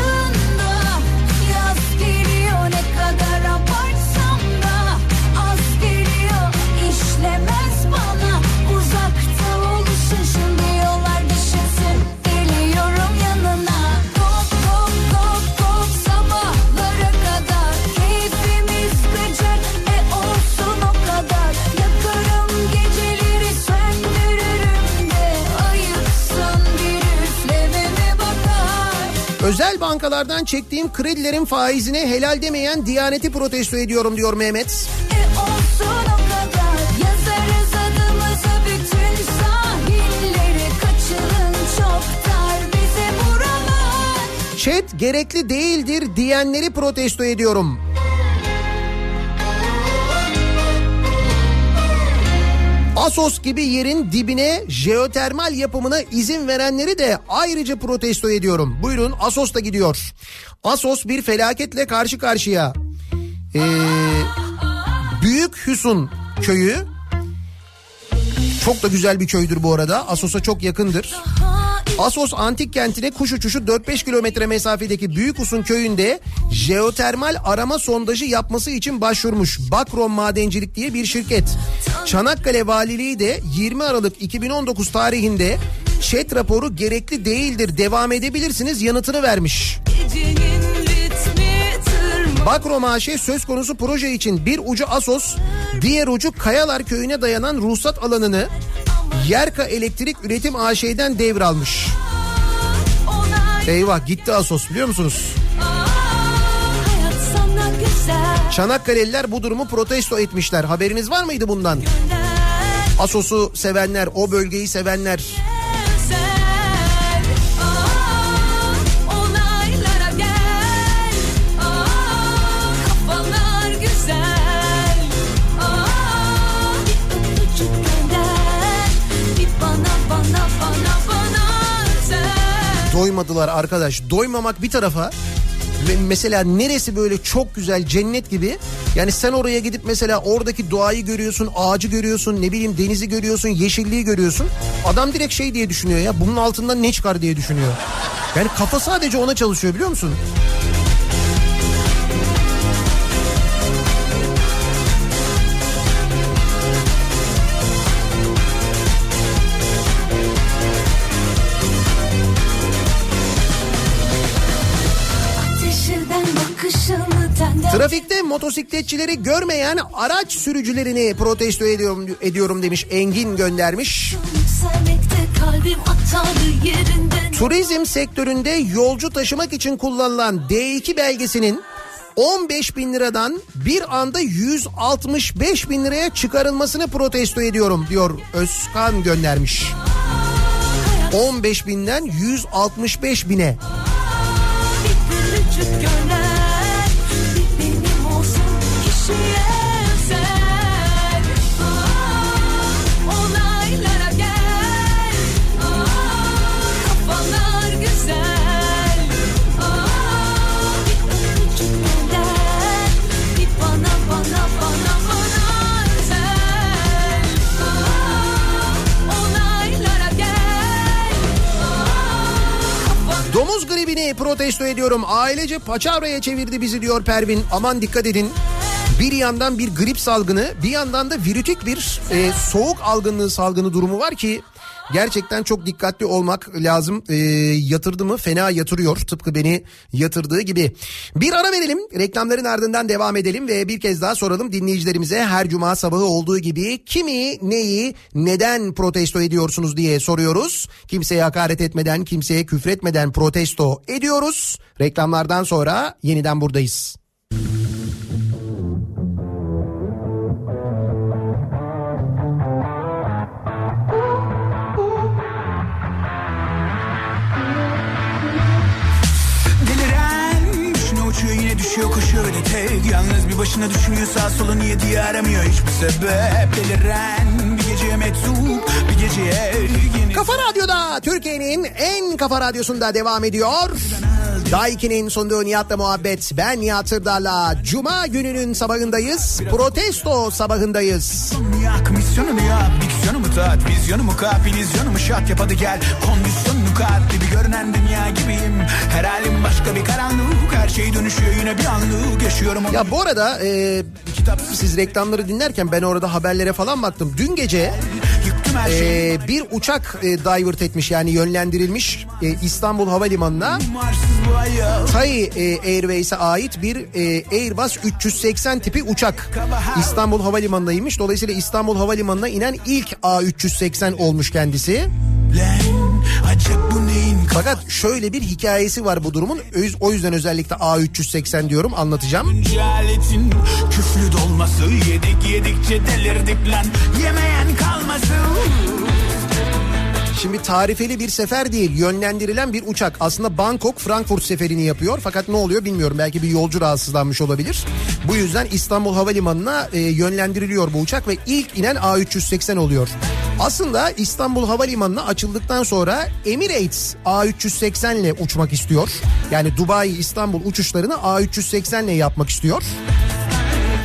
Özel bankalardan çektiğim kredilerin faizine helal demeyen Diyaneti protesto ediyorum diyor Mehmet. E olsun o kadar Yazarız adımızı bütün sahilleri Kaçırın çok dar bize buralar Chat gerekli değildir diyenleri protesto ediyorum. Asos gibi yerin dibine jeotermal yapımına izin verenleri de ayrıca protesto ediyorum. Buyurun Asos da gidiyor. Asos bir felaketle karşı karşıya. Ee, Büyük Hüsun köyü çok da güzel bir köydür bu arada. Asos'a çok yakındır. Asos antik kentine kuş uçuşu 4-5 kilometre mesafedeki Büyük Usun köyünde jeotermal arama sondajı yapması için başvurmuş. Bakron Madencilik diye bir şirket. Çanakkale Valiliği de 20 Aralık 2019 tarihinde chat raporu gerekli değildir devam edebilirsiniz yanıtını vermiş. Gecenin Bakro maaşı söz konusu proje için bir ucu Asos, diğer ucu Kayalar köyüne dayanan ruhsat alanını Yerka Elektrik Üretim AŞ'den devralmış. Eyvah gitti Asos biliyor musunuz? Çanakkale'liler bu durumu protesto etmişler. Haberiniz var mıydı bundan? Asos'u sevenler, o bölgeyi sevenler. Doymadılar arkadaş. Doymamak bir tarafa mesela neresi böyle çok güzel cennet gibi yani sen oraya gidip mesela oradaki doğayı görüyorsun ağacı görüyorsun ne bileyim denizi görüyorsun yeşilliği görüyorsun adam direkt şey diye düşünüyor ya bunun altından ne çıkar diye düşünüyor yani kafa sadece ona çalışıyor biliyor musun? Trafikte motosikletçileri görmeyen araç sürücülerini protesto ediyorum ediyorum demiş Engin göndermiş. Turizm sektöründe yolcu taşımak için kullanılan D2 belgesinin 15 bin liradan bir anda 165 bin liraya çıkarılmasını protesto ediyorum diyor Özkan göndermiş. 15 binden 165 bine. Bir protesto ediyorum. Ailece paçavraya çevirdi bizi diyor Pervin. Aman dikkat edin. Bir yandan bir grip salgını bir yandan da virütik bir e, soğuk algınlığı salgını durumu var ki gerçekten çok dikkatli olmak lazım. E, yatırdı mı fena yatırıyor tıpkı beni yatırdığı gibi. Bir ara verelim reklamların ardından devam edelim ve bir kez daha soralım dinleyicilerimize her cuma sabahı olduğu gibi kimi neyi neden protesto ediyorsunuz diye soruyoruz. Kimseye hakaret etmeden kimseye küfretmeden protesto ediyoruz. Reklamlardan sonra yeniden buradayız. Deliren düşüyor koşuyor öyle tek Yalnız bir başına düşünüyor sağ solu niye diye aramıyor hiçbir sebep Deliren bir geceye meczup bir geceye yeni Kafa Radyo'da Türkiye'nin en kafa radyosunda devam ediyor. Daiki'nin sunduğu Nihat'la muhabbet. Ben Nihat Sırdar'la Cuma gününün sabahındayız. Protesto sabahındayız. Yak misyonumu yap diksiyonumu tat Vizyonumu kap illüzyonumu şat yap hadi gel. Kondisyonunu kat gibi görünen dünya gibiyim. Her halim başka bir karanlık Her şey dönüşüyor yine bir anlık. Yaşıyorum Ya bu arada e, siz reklamları dinlerken ben orada haberlere falan baktım. Dün gece e, bir uçak e, divert etmiş yani yönlendirilmiş e, İstanbul Havalimanı'na. Thai e, Airways'e ait bir e, Airbus 380 tipi uçak İstanbul Havalimanı'ndaymış. Dolayısıyla İstanbul Havalimanı'na inen ilk A380 olmuş kendisi. Fakat şöyle bir hikayesi var bu durumun. O yüzden özellikle A380 diyorum anlatacağım. Cehaletin küflü dolması Yedik yedikçe delirdik lan kalmasın Şimdi tarifeli bir sefer değil yönlendirilen bir uçak. Aslında Bangkok Frankfurt seferini yapıyor. Fakat ne oluyor bilmiyorum. Belki bir yolcu rahatsızlanmış olabilir. Bu yüzden İstanbul Havalimanı'na e, yönlendiriliyor bu uçak ve ilk inen A380 oluyor. Aslında İstanbul Havalimanı'na açıldıktan sonra Emirates A380 ile uçmak istiyor. Yani Dubai İstanbul uçuşlarını A380 ile yapmak istiyor.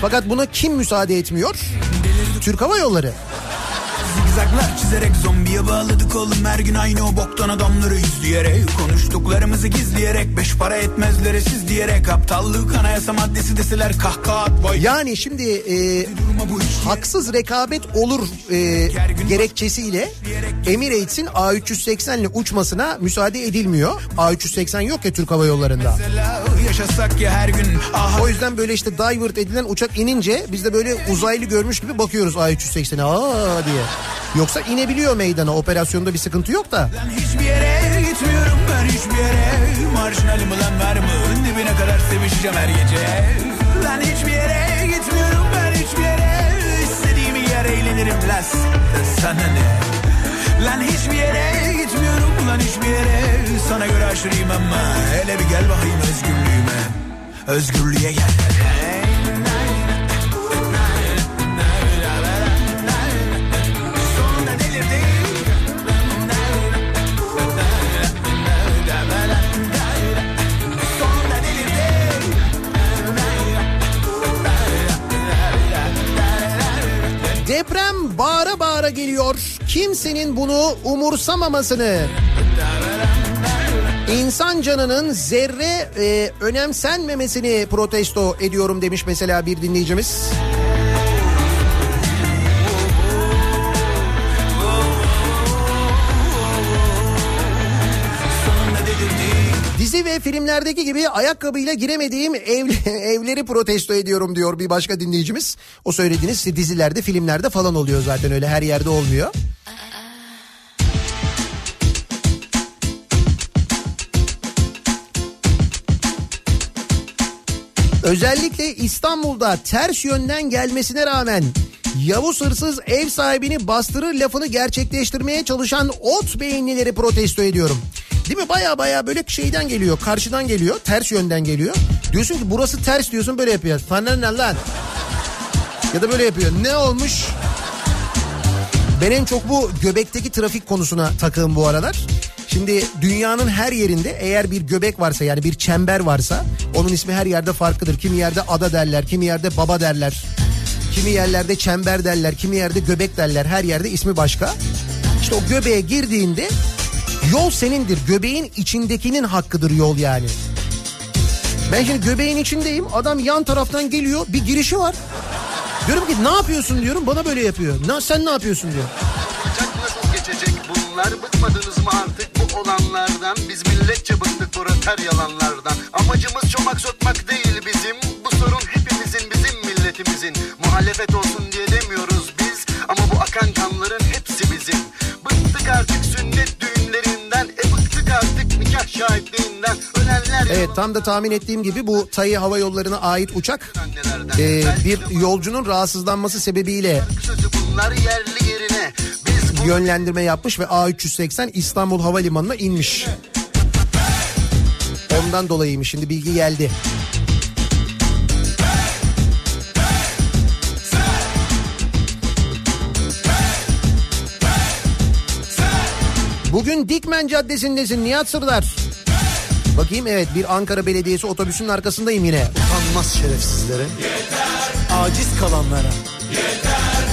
Fakat buna kim müsaade etmiyor? Türk Hava Yolları. Zigzaglar çizerek zombiye bağladık oğlum Her gün aynı o boktan adamları izleyerek Konuştuklarımızı gizleyerek Beş para etmezlere siz diyerek Aptallık anayasa maddesi deseler kahkaha at boy Yani şimdi e, haksız rekabet olur e, gerekçesiyle Emirates'in A380 ile uçmasına müsaade edilmiyor. A380 yok ya Türk Hava Yolları'nda. Ya her gün O yüzden böyle işte divert edilen uçak inince biz de böyle uzaylı görmüş gibi bakıyoruz A380'e aa diye. Yoksa inebiliyor meydana operasyonda bir sıkıntı yok da. Ben hiçbir yere gitmiyorum ben hiçbir yere. Marjinalim ulan var mı dibine kadar sevişeceğim her gece. Lan hiçbir yere gitmiyorum ben hiçbir yere. İstediğimi yer eğlenirim lan. Sana ne? Lan hiçbir yere gitmiyorum lan hiçbir yere. Sana göre aşırıyım ama hele bir gel bakayım özgürlüğüme. Özgürlüğe gel bağıra bağıra geliyor. Kimsenin bunu umursamamasını İnsan canının zerre e, önemsenmemesini protesto ediyorum demiş mesela bir dinleyicimiz. Filmlerdeki gibi ayakkabıyla giremediğim ev, evleri protesto ediyorum diyor bir başka dinleyicimiz. O söylediğiniz dizilerde filmlerde falan oluyor zaten öyle her yerde olmuyor. Özellikle İstanbul'da ters yönden gelmesine rağmen Yavuz hırsız ev sahibini bastırır lafını gerçekleştirmeye çalışan ot beyinlileri protesto ediyorum. Değil mi? Baya baya böyle şeyden geliyor, karşıdan geliyor, ters yönden geliyor. Diyorsun ki burası ters diyorsun böyle yapıyor. Ne lan? Ya da böyle yapıyor. Ne olmuş? Ben en çok bu göbekteki trafik konusuna takığım bu aralar. Şimdi dünyanın her yerinde eğer bir göbek varsa yani bir çember varsa onun ismi her yerde farklıdır. Kimi yerde ada derler, kimi yerde baba derler. Kimi yerlerde çember derler, kimi yerde göbek derler. Her yerde ismi başka. İşte o göbeğe girdiğinde Yol senindir. Göbeğin içindekinin hakkıdır yol yani. Ben şimdi göbeğin içindeyim. Adam yan taraftan geliyor. Bir girişi var. Diyorum ki ne yapıyorsun diyorum. Bana böyle yapıyor. Na, sen ne yapıyorsun diyor. Geçecek bunlar Bıkmadınız mı artık bu olanlardan Biz milletçe bıktık proleter yalanlardan Amacımız çomak sokmak değil bizim Bu sorun hepimizin bizim milletimizin Muhalefet olsun diye demiyoruz biz Ama bu akan kanların hepsi bizim. Bıktık artık sünnet düğünlerinden E bıktık artık nikah şahitliğinden. Ölenler Evet tam da tahmin ettiğim gibi bu Tayi Hava Yolları'na ait uçak e, bir yolcunun rahatsızlanması sebebiyle sözü bunlar yerli yerine. Biz bu yönlendirme yapmış ve A380 İstanbul Havalimanı'na inmiş. Ondan dolayıymış. Şimdi bilgi geldi. Bugün Dikmen Caddesi'ndesin Nihat Sırdar. Bakayım evet bir Ankara Belediyesi otobüsünün arkasındayım yine. Utanmaz şerefsizlere. Aciz kalanlara.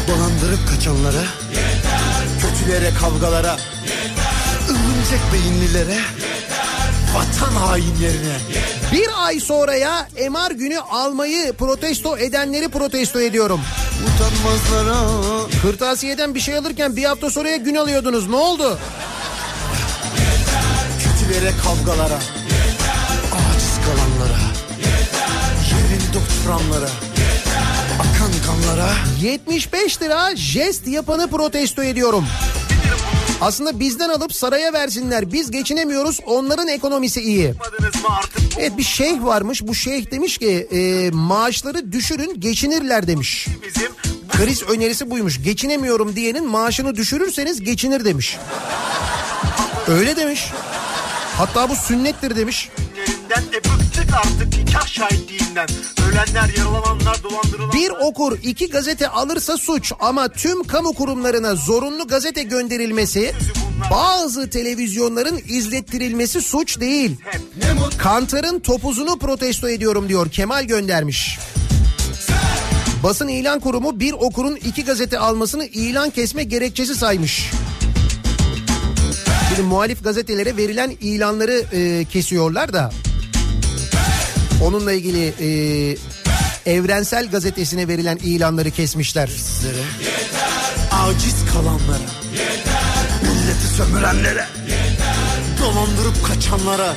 Dolandırıp kaçanlara. Kötülere kavgalara. Örümcek beyinlilere. Vatan hainlerine. Bir ay sonraya MR günü almayı protesto edenleri protesto ediyorum. Utanmazlara. Kırtasiyeden bir şey alırken bir hafta sonraya gün alıyordunuz. Ne oldu? Kötülere kavgalara. Aciz kalanlara. Yerinde oturanlara. Akan kanlara. 75 lira jest yapanı protesto ediyorum. Aslında bizden alıp saraya versinler. Biz geçinemiyoruz. Onların ekonomisi iyi. Evet bir şeyh varmış. Bu şeyh demiş ki e, maaşları düşürün geçinirler demiş. Kriz önerisi buymuş. Geçinemiyorum diyenin maaşını düşürürseniz geçinir demiş. Öyle demiş. Hatta bu sünnettir demiş. Bir okur iki gazete alırsa suç ama tüm kamu kurumlarına zorunlu gazete gönderilmesi bazı televizyonların izlettirilmesi suç değil. Kantar'ın topuzunu protesto ediyorum diyor Kemal göndermiş. Basın ilan kurumu bir okurun iki gazete almasını ilan kesme gerekçesi saymış. Şimdi muhalif gazetelere verilen ilanları e, kesiyorlar da onunla ilgili e, Evrensel Gazetesi'ne verilen ilanları kesmişler. Sizlere. Aciz kalanlara. Milleti sömürenlere. Dolandırıp kaçanlara.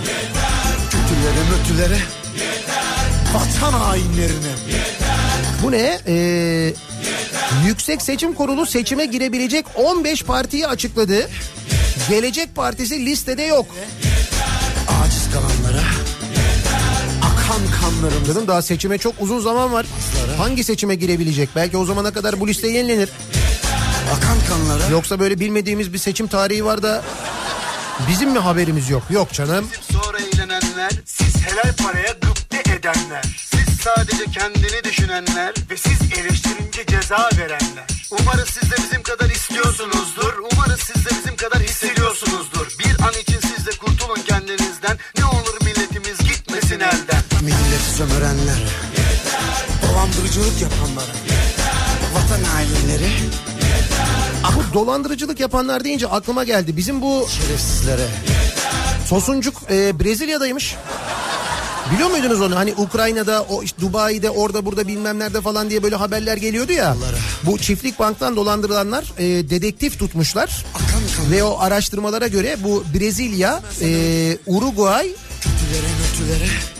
Kötülere mötülere. Vatan hainlerine. Bu ne? Ee, Yüksek Seçim Kurulu seçime girebilecek 15 partiyi açıkladı. Gelecek Partisi listede yok. Aciz kalanlara. Akan kanlarımız. Canım daha seçime çok uzun zaman var. Hangi seçime girebilecek? Belki o zamana kadar bu liste yenilenir. Akan kanlara. Yoksa böyle bilmediğimiz bir seçim tarihi var da bizim mi haberimiz yok? Yok canım. Sonra eğlenenler, siz helal paraya gıpte edenler. Sadece kendini düşünenler ve siz eleştirince ceza verenler. Umarız siz de bizim kadar istiyorsunuzdur. Umarız siz de bizim kadar hissediyorsunuzdur. Bir an için siz de kurtulun kendinizden. Ne olur milletimiz gitmesin elden. Milleti sömürenlere. Dolandırıcılık yapanlara. Vatan hainleri. Bu dolandırıcılık yapanlar deyince aklıma geldi. Bizim bu Şerefsizlere. Tosuncuk e, Brezilya'daymış. Biliyor muydunuz onu? Hani Ukrayna'da, o işte Dubai'de, orada burada bilmem nerede falan diye böyle haberler geliyordu ya. Bu çiftlik banktan dolandırılanlar e, dedektif tutmuşlar. Akan. Ve o araştırmalara göre bu Brezilya, e, Uruguay.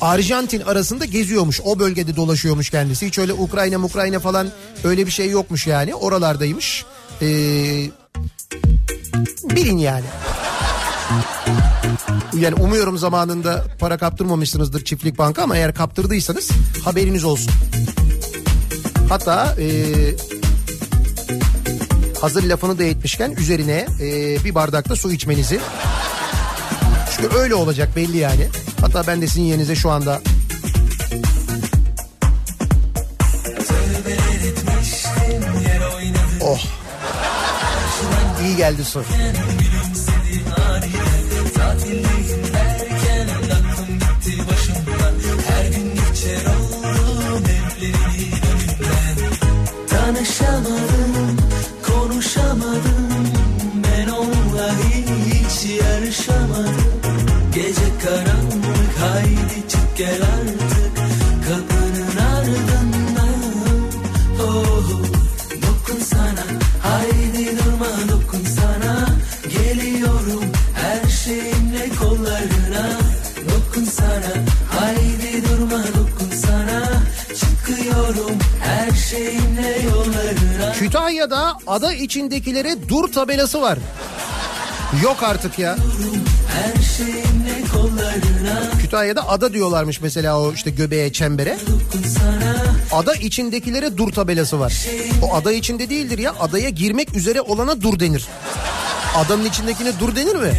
Arjantin arasında geziyormuş. O bölgede dolaşıyormuş kendisi. Hiç öyle Ukrayna, Ukrayna falan öyle bir şey yokmuş yani. Oralardaymış. E, bilin yani. Yani umuyorum zamanında para kaptırmamışsınızdır çiftlik banka ama eğer kaptırdıysanız haberiniz olsun. Hatta e, hazır lafını da etmişken üzerine e, bir bardakta su içmenizi. Çünkü öyle olacak belli yani. Hatta ben de sizin yerinize şu anda Oh. İyi geldi su. Gel artık kapının ardından. Oh, Dokun sana haydi durma dokun sana. Geliyorum her şeyimle kollarına. Dokun sana haydi durma dokun sana. Çıkıyorum her şeyimle yollarına. Kütahya'da ada içindekilere dur tabelası var. Yok artık ya. Her şeyimle Kütahya'da ada diyorlarmış mesela o işte göbeğe çembere. Ada içindekilere dur tabelası var. O ada içinde değildir ya. Adaya girmek üzere olana dur denir. Adanın içindekine dur denir mi?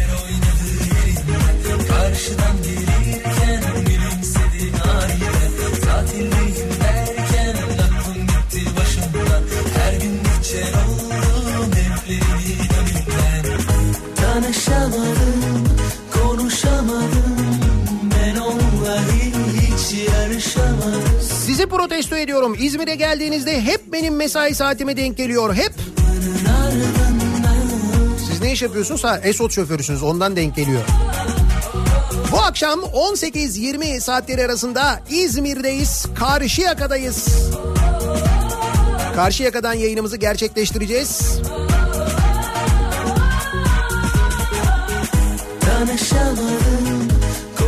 Ediyorum. İzmir'e geldiğinizde hep benim mesai saatime denk geliyor. Hep. Siz ne iş yapıyorsunuz? Ha Esot şoförüsünüz ondan denk geliyor. Bu akşam 18-20 saatleri arasında İzmir'deyiz. Karşıyaka'dayız. Karşıyaka'dan yayınımızı gerçekleştireceğiz. Tanışamadım,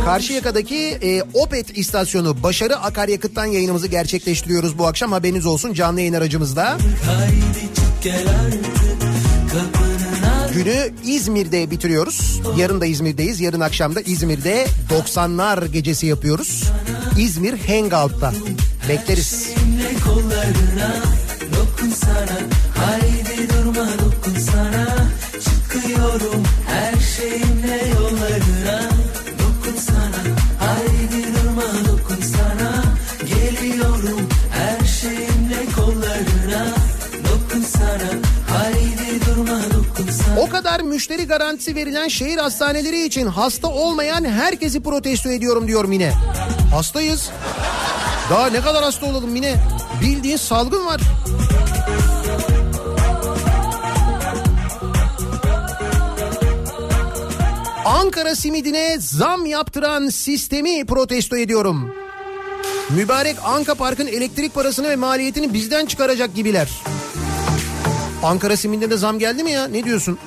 Karşıyaka'daki e, Opet istasyonu Başarı Akaryakıt'tan yayınımızı gerçekleştiriyoruz bu akşam. Haberiniz olsun canlı yayın aracımızda. Günü İzmir'de bitiriyoruz. Yarın da İzmir'deyiz. Yarın akşam da İzmir'de 90'lar gecesi yapıyoruz. İzmir Hangout'ta. Bekleriz. Haydi durma dokun sana Çıkıyorum müşteri garantisi verilen şehir hastaneleri için hasta olmayan herkesi protesto ediyorum diyor Mine. Hastayız. Daha ne kadar hasta olalım Mine? Bildiğin salgın var. Ankara simidine zam yaptıran sistemi protesto ediyorum. Mübarek Anka Park'ın elektrik parasını ve maliyetini bizden çıkaracak gibiler. Ankara simidine de zam geldi mi ya? Ne diyorsun?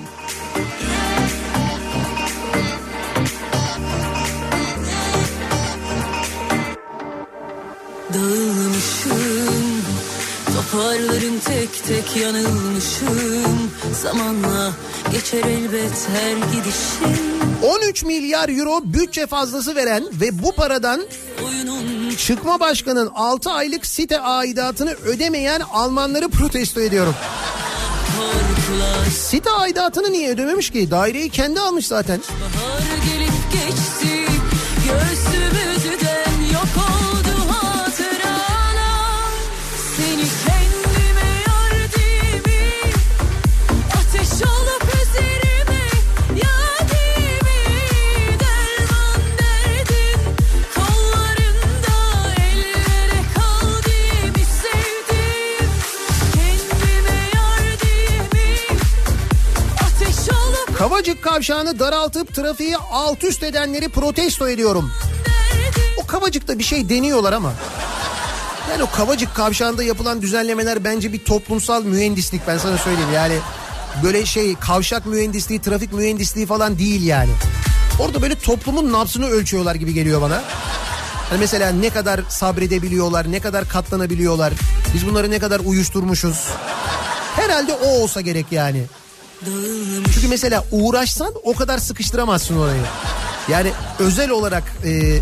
Tek tek yanılmışım Zamanla geçer elbet her gidişim 13 milyar euro bütçe fazlası veren ve bu paradan çıkma başkanın 6 aylık site aidatını ödemeyen Almanları protesto ediyorum. Site aidatını niye ödememiş ki? Daireyi kendi almış zaten. Bahar gelip geçti Kavacık kavşağını daraltıp trafiği alt üst edenleri protesto ediyorum. O Kavacık'ta bir şey deniyorlar ama. Yani o Kavacık kavşağında yapılan düzenlemeler bence bir toplumsal mühendislik ben sana söyleyeyim yani. Böyle şey kavşak mühendisliği, trafik mühendisliği falan değil yani. Orada böyle toplumun nabzını ölçüyorlar gibi geliyor bana. Hani mesela ne kadar sabredebiliyorlar, ne kadar katlanabiliyorlar. Biz bunları ne kadar uyuşturmuşuz. Herhalde o olsa gerek yani. Çünkü mesela uğraşsan o kadar sıkıştıramazsın orayı. Yani özel olarak e,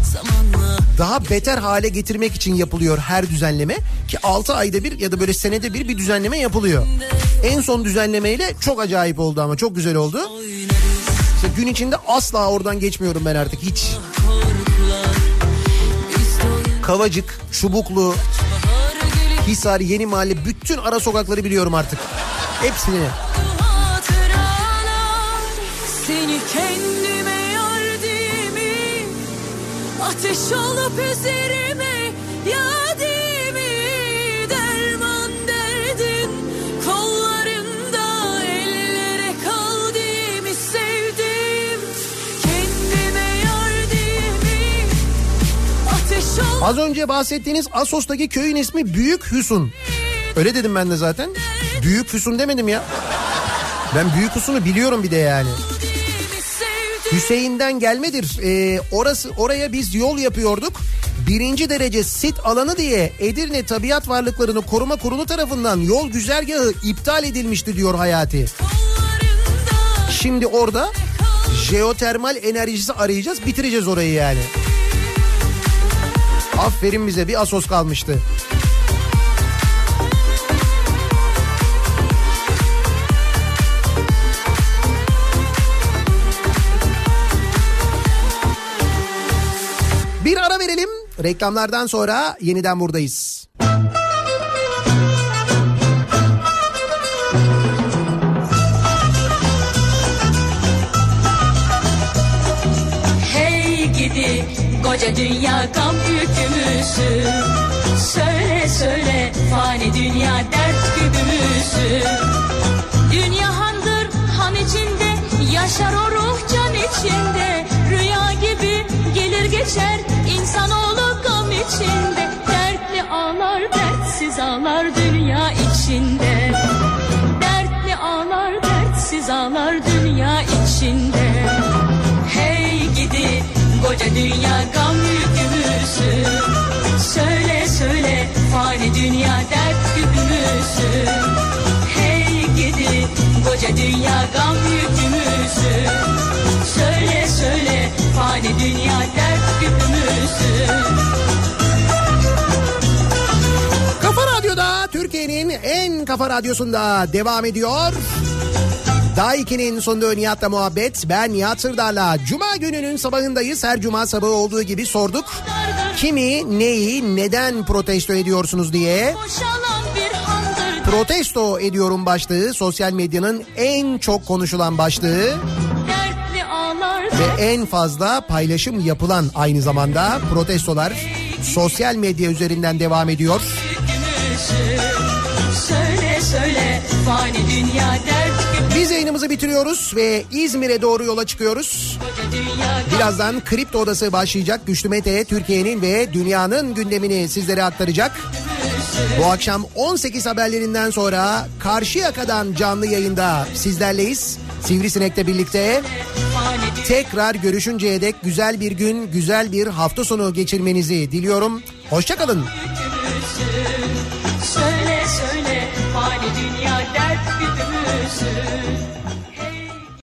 daha beter hale getirmek için yapılıyor her düzenleme. Ki 6 ayda bir ya da böyle senede bir bir düzenleme yapılıyor. En son düzenlemeyle çok acayip oldu ama çok güzel oldu. İşte gün içinde asla oradan geçmiyorum ben artık hiç. Kavacık, Çubuklu, Hisar, Yeni Mahalle bütün ara sokakları biliyorum artık. Hepsini. Ateş olup üzerime yadimi Derman derdin kollarında Ellere kaldığımı sevdim Kendime yardımı Ateş Az önce bahsettiğiniz Asos'taki köyün ismi Büyük Hüsun. Öyle dedim ben de zaten. Büyük Hüsun demedim ya. Ben Büyük Hüsun'u biliyorum bir de yani. Hüseyin'den gelmedir. Ee, orası oraya biz yol yapıyorduk. Birinci derece sit alanı diye Edirne Tabiat Varlıklarını Koruma Kurulu tarafından yol güzergahı iptal edilmişti diyor Hayati. Şimdi orada jeotermal enerjisi arayacağız bitireceğiz orayı yani. Aferin bize bir Asos kalmıştı. Reklamlardan sonra yeniden buradayız. Hey gidi koca dünya gam yükümüzü Söyle söyle fani dünya dert güdümüzü Dünya handır han içinde yaşar o ruh can içinde geçer. İnsanoğlu gam içinde. Dertli ağlar dertsiz ağlar dünya içinde. Dertli ağlar dertsiz ağlar dünya içinde. Hey gidi koca dünya gam yükümüzü. Söyle söyle fani dünya dert güdümüzü Hey gidi koca dünya gam yükümüzü. Söyle söyle fani dünya dert güdümüzü Kafa Radyo'da Türkiye'nin en kafa radyosunda devam ediyor. Daha 2'nin sonunda Nihat'la muhabbet. Ben Nihat Sırdar'la Cuma gününün sabahındayız. Her cuma sabahı olduğu gibi sorduk. Kimi, neyi, neden protesto ediyorsunuz diye. Protesto ediyorum başlığı sosyal medyanın en çok konuşulan başlığı ve en fazla paylaşım yapılan aynı zamanda protestolar sosyal medya üzerinden devam ediyor. yükümüzü Söyle söyle fani dünya dert Biz yayınımızı bitiriyoruz ve İzmir'e doğru yola çıkıyoruz. Birazdan Kripto Odası başlayacak. Güçlü Mete Türkiye'nin ve dünyanın gündemini sizlere aktaracak. Bu akşam 18 haberlerinden sonra Karşıyaka'dan canlı yayında sizlerleyiz. Sivrisinek'le birlikte tekrar görüşünceye dek güzel bir gün, güzel bir hafta sonu geçirmenizi diliyorum. Hoşçakalın. Söyle söyle fani dünya dert güdümüzü